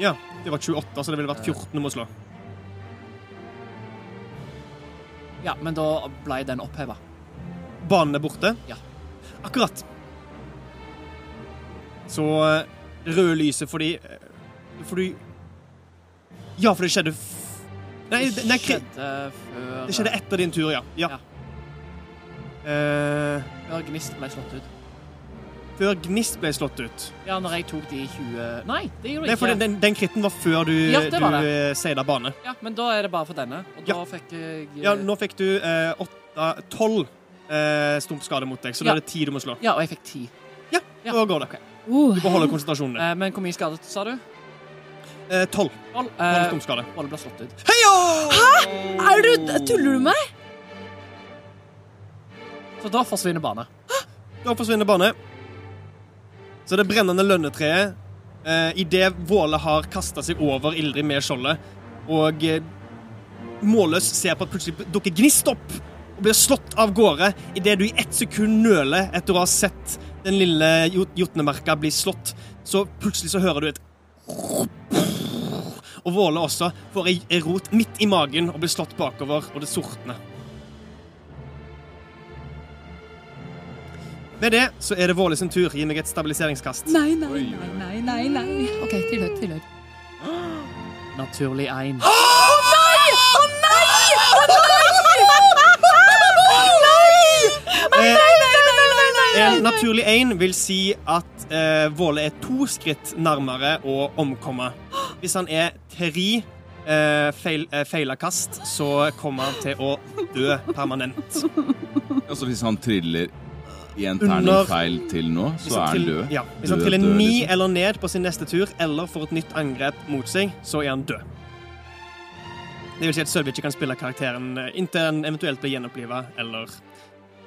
Ja, det var 28, så det ville vært 14 du må slå. Ja, men da ble den oppheva. Banen er borte. Ja. Akkurat. Så eh, røde lyset fordi eh, Fordi Ja, for det skjedde Nei, det, nei, skjedde før det skjedde etter din tur, ja. ja. Ja. Eh, Før Gnist ble slått ut. før Gnist ble slått ut. Ja, når jeg tok de 20 Nei, det gjorde Nei, jeg for ikke. den, den, den kritten var før du, Ja, det var du det. eh, seida bane. Ja, Men da er det bare for denne. Og da Ja. fikk jeg eh, Ja, nå fikk du eh, åtte Tolv eh, stumpskader mot deg, så da er det ti du må slå. Ja, og jeg fikk ti. Ja, Ja. da går det. Ok. Uh, Du beholder konsentrasjonen din. Eh, men hvor mye skadet sa du? Eh, Tolv. Tolv. Eh, stumpskade. Bolle ble slått ut. Hæ? Er du, tuller du med meg? Så da forsvinner bane. Da forsvinner bane. Så det brennende lønnetreet eh, Idet Våle har kasta seg over Ildrid med skjoldet, og eh, målløs ser på at plutselig dukker Gnist opp og blir slått av gårde idet du i ett sekund nøler etter å ha sett den lille jot- jotnemerka blir slått. Så plutselig så hører du et Og Våle også får ei rot midt i magen og blir slått bakover, og det sortner. Med det så er det Våle sin tur. Gi meg et stabiliseringskast. nei, nei, nei, nei, nei, nei. OK, tilhør, tilhør. Naturlig én. En naturlig én vil si at eh, Våle er to skritt nærmere å omkomme. Hvis han er tre eh, feil, eh, feila kast, så kommer han til å dø permanent. Altså Hvis han triller i en terning feil til nå, Hvis så er han død. Ja, hvis han Død, triller død, ni liksom. eller ned på sin neste tur, eller får et nytt angrep mot seg, så er han død. Det vil si at Sølvi ikke kan spille karakteren eh, inntil han eventuelt blir gjenoppliva, eller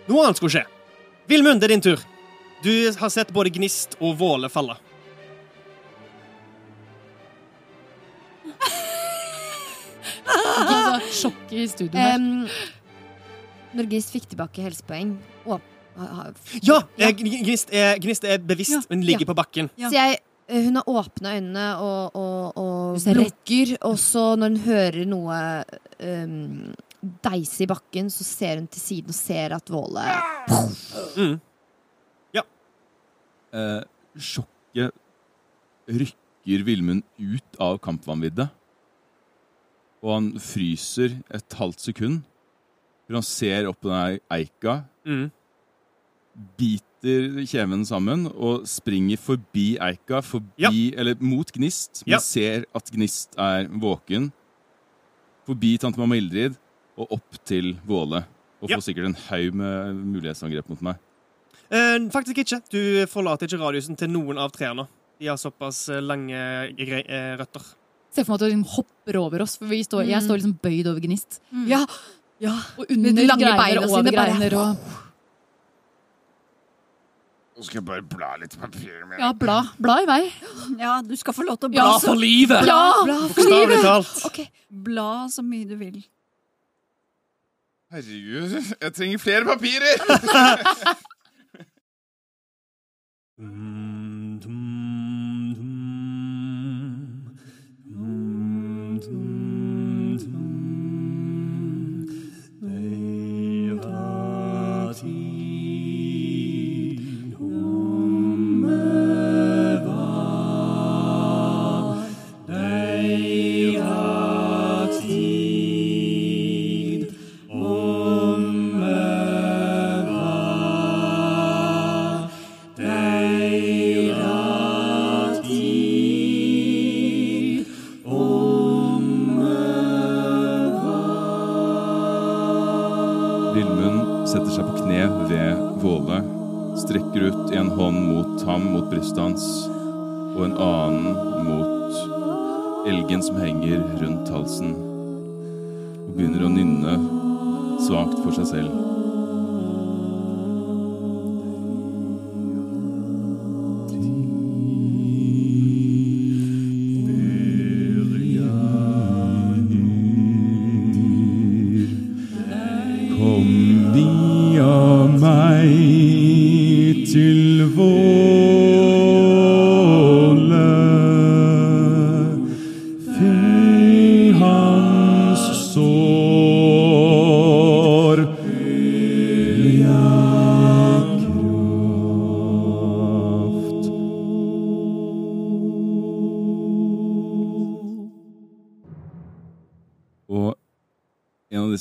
noe annet skulle skje. Vilmund, det er din tur. Du har sett både Gnist og Våle falle. Altså, Sjokk i studio her. Um, når Gnist fikk tilbake helsepoeng og, ha- Ja! eh, Gnist er, Gnist er bevisst, Ja. men ligger Ja. på bakken. Ja. Så jeg, eh, hun har åpna øynene og, og, og lukker, og så når hun hører noe um, deise i bakken, så ser hun til siden og ser at Våle Mm. Eh, sjokket rykker Vilmund ut av kampvanviddet. Og han fryser et halvt sekund. For han ser opp på den eika, Mm. biter kjeven sammen og springer forbi eika, forbi, eller mot Gnist, men Ja. ser at Gnist er våken. Forbi tante mamma Ildrid og opp til Våle. Og Ja. får sikkert en haug med mulighetsangrep mot meg. Eh, faktisk ikke. Du forlater ikke radiusen til noen av trærne. De har såpass eh, lange eh, røtter. Se for meg at du liksom hopper over oss, for vi står, jeg står liksom bøyd over Gnist. Ja, ja. Og under de lange greiner beina og sine greiner og Nå skal jeg bare bla litt i papiret mitt. Ja, bla. Bla i vei. Ja, du skal få lov til å Ja, bla, Ja, for livet! Ja! Bokstavelig talt. Ok. bla så mye du vil. Herregud, jeg trenger flere papirer! Vilmund mot ham, mot brystet hans, og en annen mot elgen som henger rundt halsen, og begynner å nynne svakt for seg selv.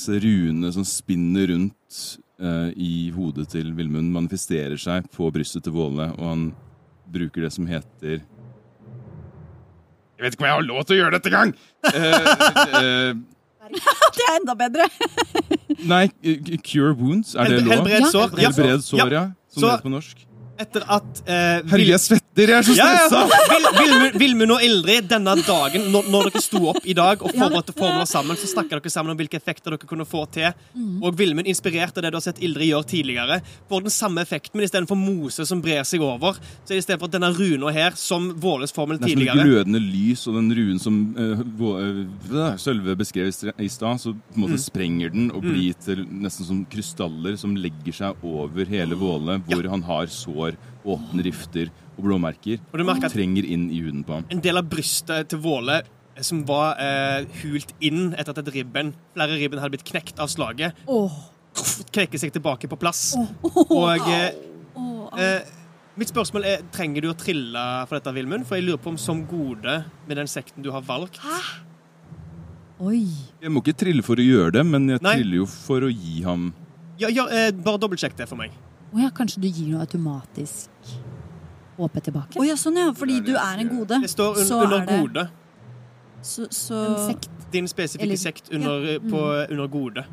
Disse runene som spinner rundt eh, i hodet til Vilmund manifesterer seg på brystet til Våle, og han bruker det som heter Jeg vet ikke om jeg har lov til å gjøre dette engang! eh, eh, Det er enda bedre! Nei, eh, cure wounds, er det lov? helbred sår. Ja. Helbred sår, ja. Som Så- det heter på norsk. Etter at eh, Herregud, jeg svetter! Jeg er så Ja, ja. stressa! Vil- Vilmund- og Ildrid, denne dagen, når, når dere sto opp i dag og forberedte formler sammen, så snakka dere sammen om hvilke effekter dere kunne få til. Og Vilmund, inspirert av det du har sett Ildrid gjøre tidligere, får den samme effekten, men istedenfor mose som brer seg over, så er det istedenfor denne runa her, som Våles formel Det er som et tidligere glødende lys, og den runen som uh, Sølve beskrev i stad, så på en måte Mm. sprenger den og blir til nesten som krystaller som legger seg over hele Våle, hvor han har sår, åpne rifter og blåmerker. Og du merker at- trenger inn i huden på ham. en del av brystet til Våle eh, som var eh, hult inn etter at et ribben, flere ribben hadde blitt knekt av slaget, knekker seg tilbake på plass. Og eh, eh, mitt spørsmål er, trenger du å trille for dette, Vilmund? For jeg lurer på om som gode med den sekten du har valgt Hæ? Oi. Jeg må ikke trille for å gjøre det, men jeg Nei. triller jo for å gi ham Ja, ja eh, bare dobbeltsjekk det for meg. Å ja, kanskje du gir noe automatisk HP tilbake? Å ja, sånn ja, fordi du er en gode. Det står un så under er det- gode. Så, så En sekt. Din spesifikke Eller- sekt under, ja, på, under gode.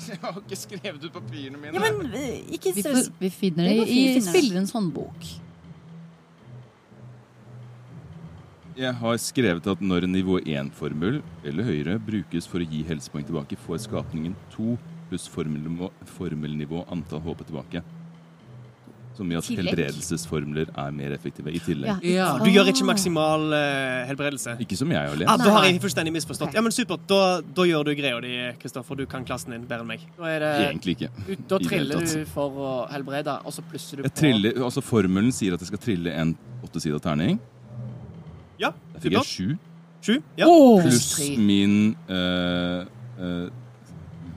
Jeg har ikke skrevet ut papirene mine. Ja, men eh, ikke Vi, stress. får, vi finner Det det går fint, i finner det. spillerens håndbok. Jeg har skrevet at når nivå 1-formel eller høyere brukes for å gi helsepoeng tilbake, får skapningen 2 pluss formelnivå, formelnivå antall HP tilbake. Som gjør at Tillegg. helbredelsesformler er mer effektive i tillegg. Ja. Du gjør ikke maksimal eh, helbredelse? Ikke som jeg har Ja, lest. da har jeg fullstendig misforstått. Ja, men Supert. Da, da gjør du greia di, Kristoffer. Du kan klassen din bedre enn meg. Da, er det, Egentlig ikke. ut- da triller du for å helbrede, og så plusser du Jeg på triller, altså Formelen sier at jeg skal trille en åttesida terning. Ja, Der fikk jeg sju. Sju. Ja. Pluss min eh, eh,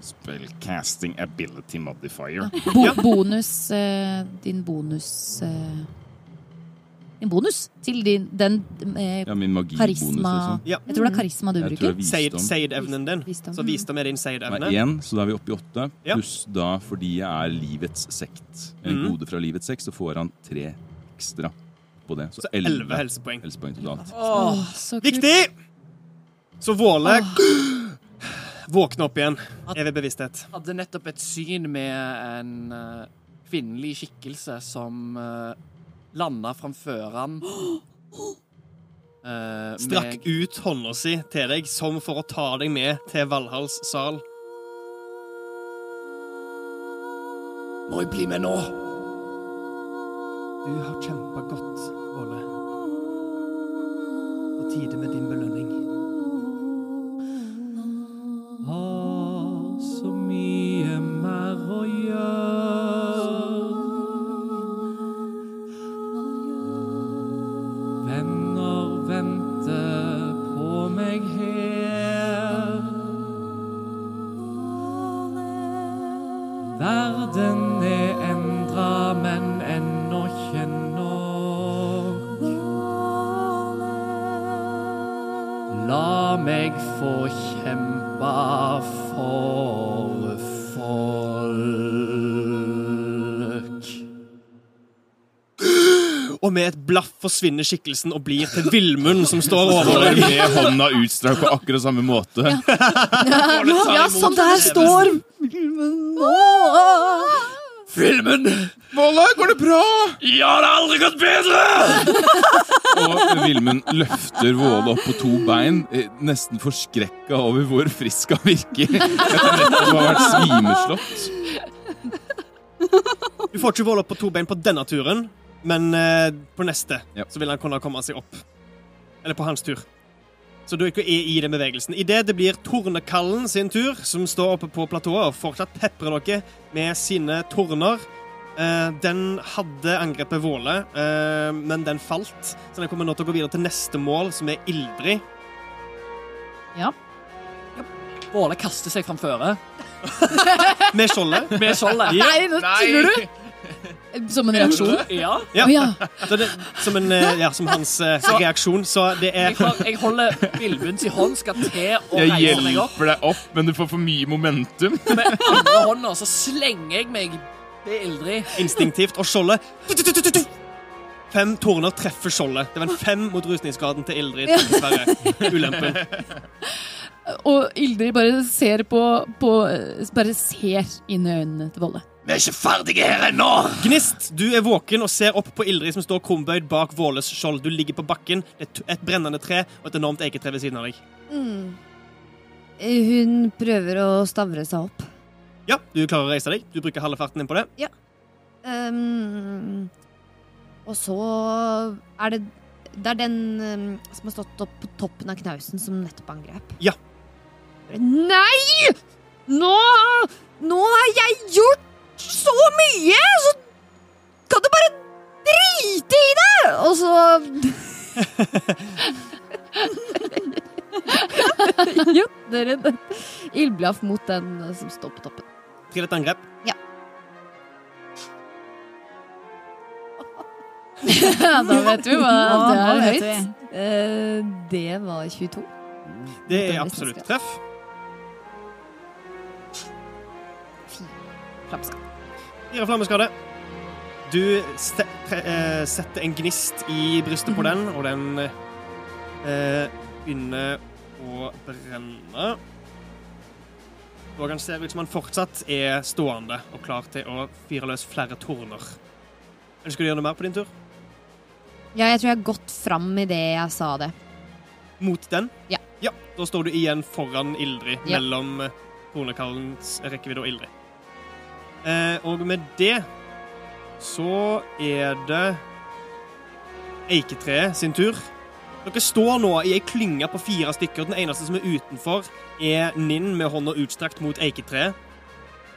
Spellcasting ability modifier. Bo Ja. Bonus eh, Din bonus eh, Din bonus til din, den eh, Ja, min magibonus, karisma liksom. Ja. Jeg tror det er karisma du Jeg tror det er bruker. Seid- visdom. Seid-evnen din. Visdom. Så visdom er din Nei, seid-evne. én, så da er vi oppe i åtte. Ja. Pluss da, fordi jeg er livets sekt, en Mhm. gode fra livets sekt, så får han tre ekstra på det. Så elleve elleve helsepoeng. helsepoeng totalt. Åh, Så kult. Viktig! Så Våle våkner opp igjen. Evig bevissthet. hadde nettopp et syn med en eh, kvinnelig skikkelse som uh, landa framfor han. Eh, Strakk med- ut hånda si til deg som for å ta deg med til Valhalls sal. Må jeg bli med nå? Du har kjempa godt, Våle. På tide med din belønning. Har så mye mer å gjøre. Venner venter på meg her. Verden er endra, men ennå nok. La meg få kjempe med et blaff forsvinner skikkelsen og blir til villmunn som står over deg. med hånda utstrakt på akkurat samme måte. Ja, sånn der står Filmen! Volla, går det bra? Ja, det har aldri gått bedre! Og Vilmund løfter Våle opp på to bein, eh, nesten forskrekka over hvor frisk han virker. Etter nettopp å ha vært svimeslått. Du får ikke Våle opp på to bein på denne turen, men eh, på neste Ja. så vil han kunne komme seg opp. Eller på hans tur. Så du er ikke i den bevegelsen. Idet det blir Tornekallen sin tur, som står oppe på platået og fortsatt peprer dere med sine torner. Eh, den hadde angrepet Våle, eh, men den falt. Så den kommer nå til å gå videre til neste mål, som er Ildrid. Våle kaster seg framføre Med skjoldet. med skjoldet. Nei, nå tuller du! Som en reaksjon? Ja. Ja. Ja. Så det, som, en, eh, ja, som hans så, reaksjon. Så det er Jeg, jeg holder Villmunds i hånd, skal til å reise meg opp. Jeg hjelper deg opp, men du får for mye momentum. Med andre hånda så slenger jeg meg ved Ildrid. instinktivt. Og skjoldet Fem torner treffer skjoldet. Det var en fem mot rustningsgraden til Ildrid. Dessverre. Ulempen. Og Ildrid bare ser på, på Bare ser inn i øynene til Volle. Vi er ikke ferdige her ennå! Gnist, du er våken og ser opp på Ildrid som står krumbøyd bak Våles skjold. Du ligger på bakken, det er et brennende tre og et enormt eiketre ved siden av deg. Mm. Hun prøver å stavre seg opp. Ja, du klarer å reise deg. Du bruker halve farten din på det. Um, og så er det Det er den um, som har stått opp på toppen av knausen som nettopp angrep. Ja. Nei! Nå, nå har jeg gjort så mye, så kan du bare drite i det! Og så Jo, en Ildblaff mot den som står på toppen. Trill et angrep. Ja, da vet vi hva det er høyt. Eh, det var 22. Det er absolutt treff. treff. Flammskatt. Fire flammeskade. Du eh, setter en gnist i brystet på den, og den eh, begynner å brenne. Og han ser ut som han fortsatt er stående og klar til å fyre løs flere torner. Ønsker du å gjøre noe mer på din tur? Ja, jeg tror jeg har gått fram i det jeg sa det. Mot den? Ja. Ja, Da står du igjen foran Ildrid, Ja. mellom eh, tornekallens rekkevidde og Ildrid. Eh, og med det så er det eiketreet sin tur. Dere står nå i ei klynge på fire stykker. Den eneste som er utenfor, er Ninn med hånda utstrakt mot eiketreet.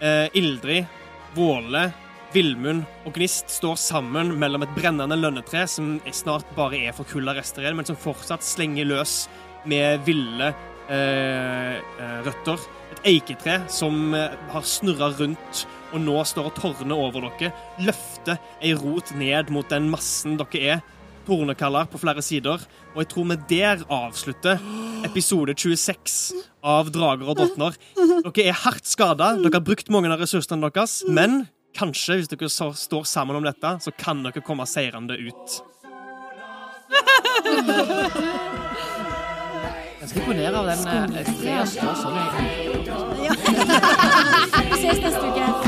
Eh, Ildrid, Våle, Villmund og Gnist står sammen mellom et brennende lønnetre som snart bare er forkulla rester igjen, men som fortsatt slenger løs med ville eh, eh, røtter. Et eiketre som eh, har snurra rundt og nå står og tårner over dere. Løfter ei rot ned mot den massen dere er. Tornekaller på flere sider. Og jeg tror vi der avslutter episode 26 av Drager og drottner. Dere er hardt skada. Dere har brukt mange av ressursene deres. Men kanskje, hvis dere står sammen om dette, så kan dere komme seirende ut. Ganske imponert av den Skolen. sånn i Vi ses neste uke.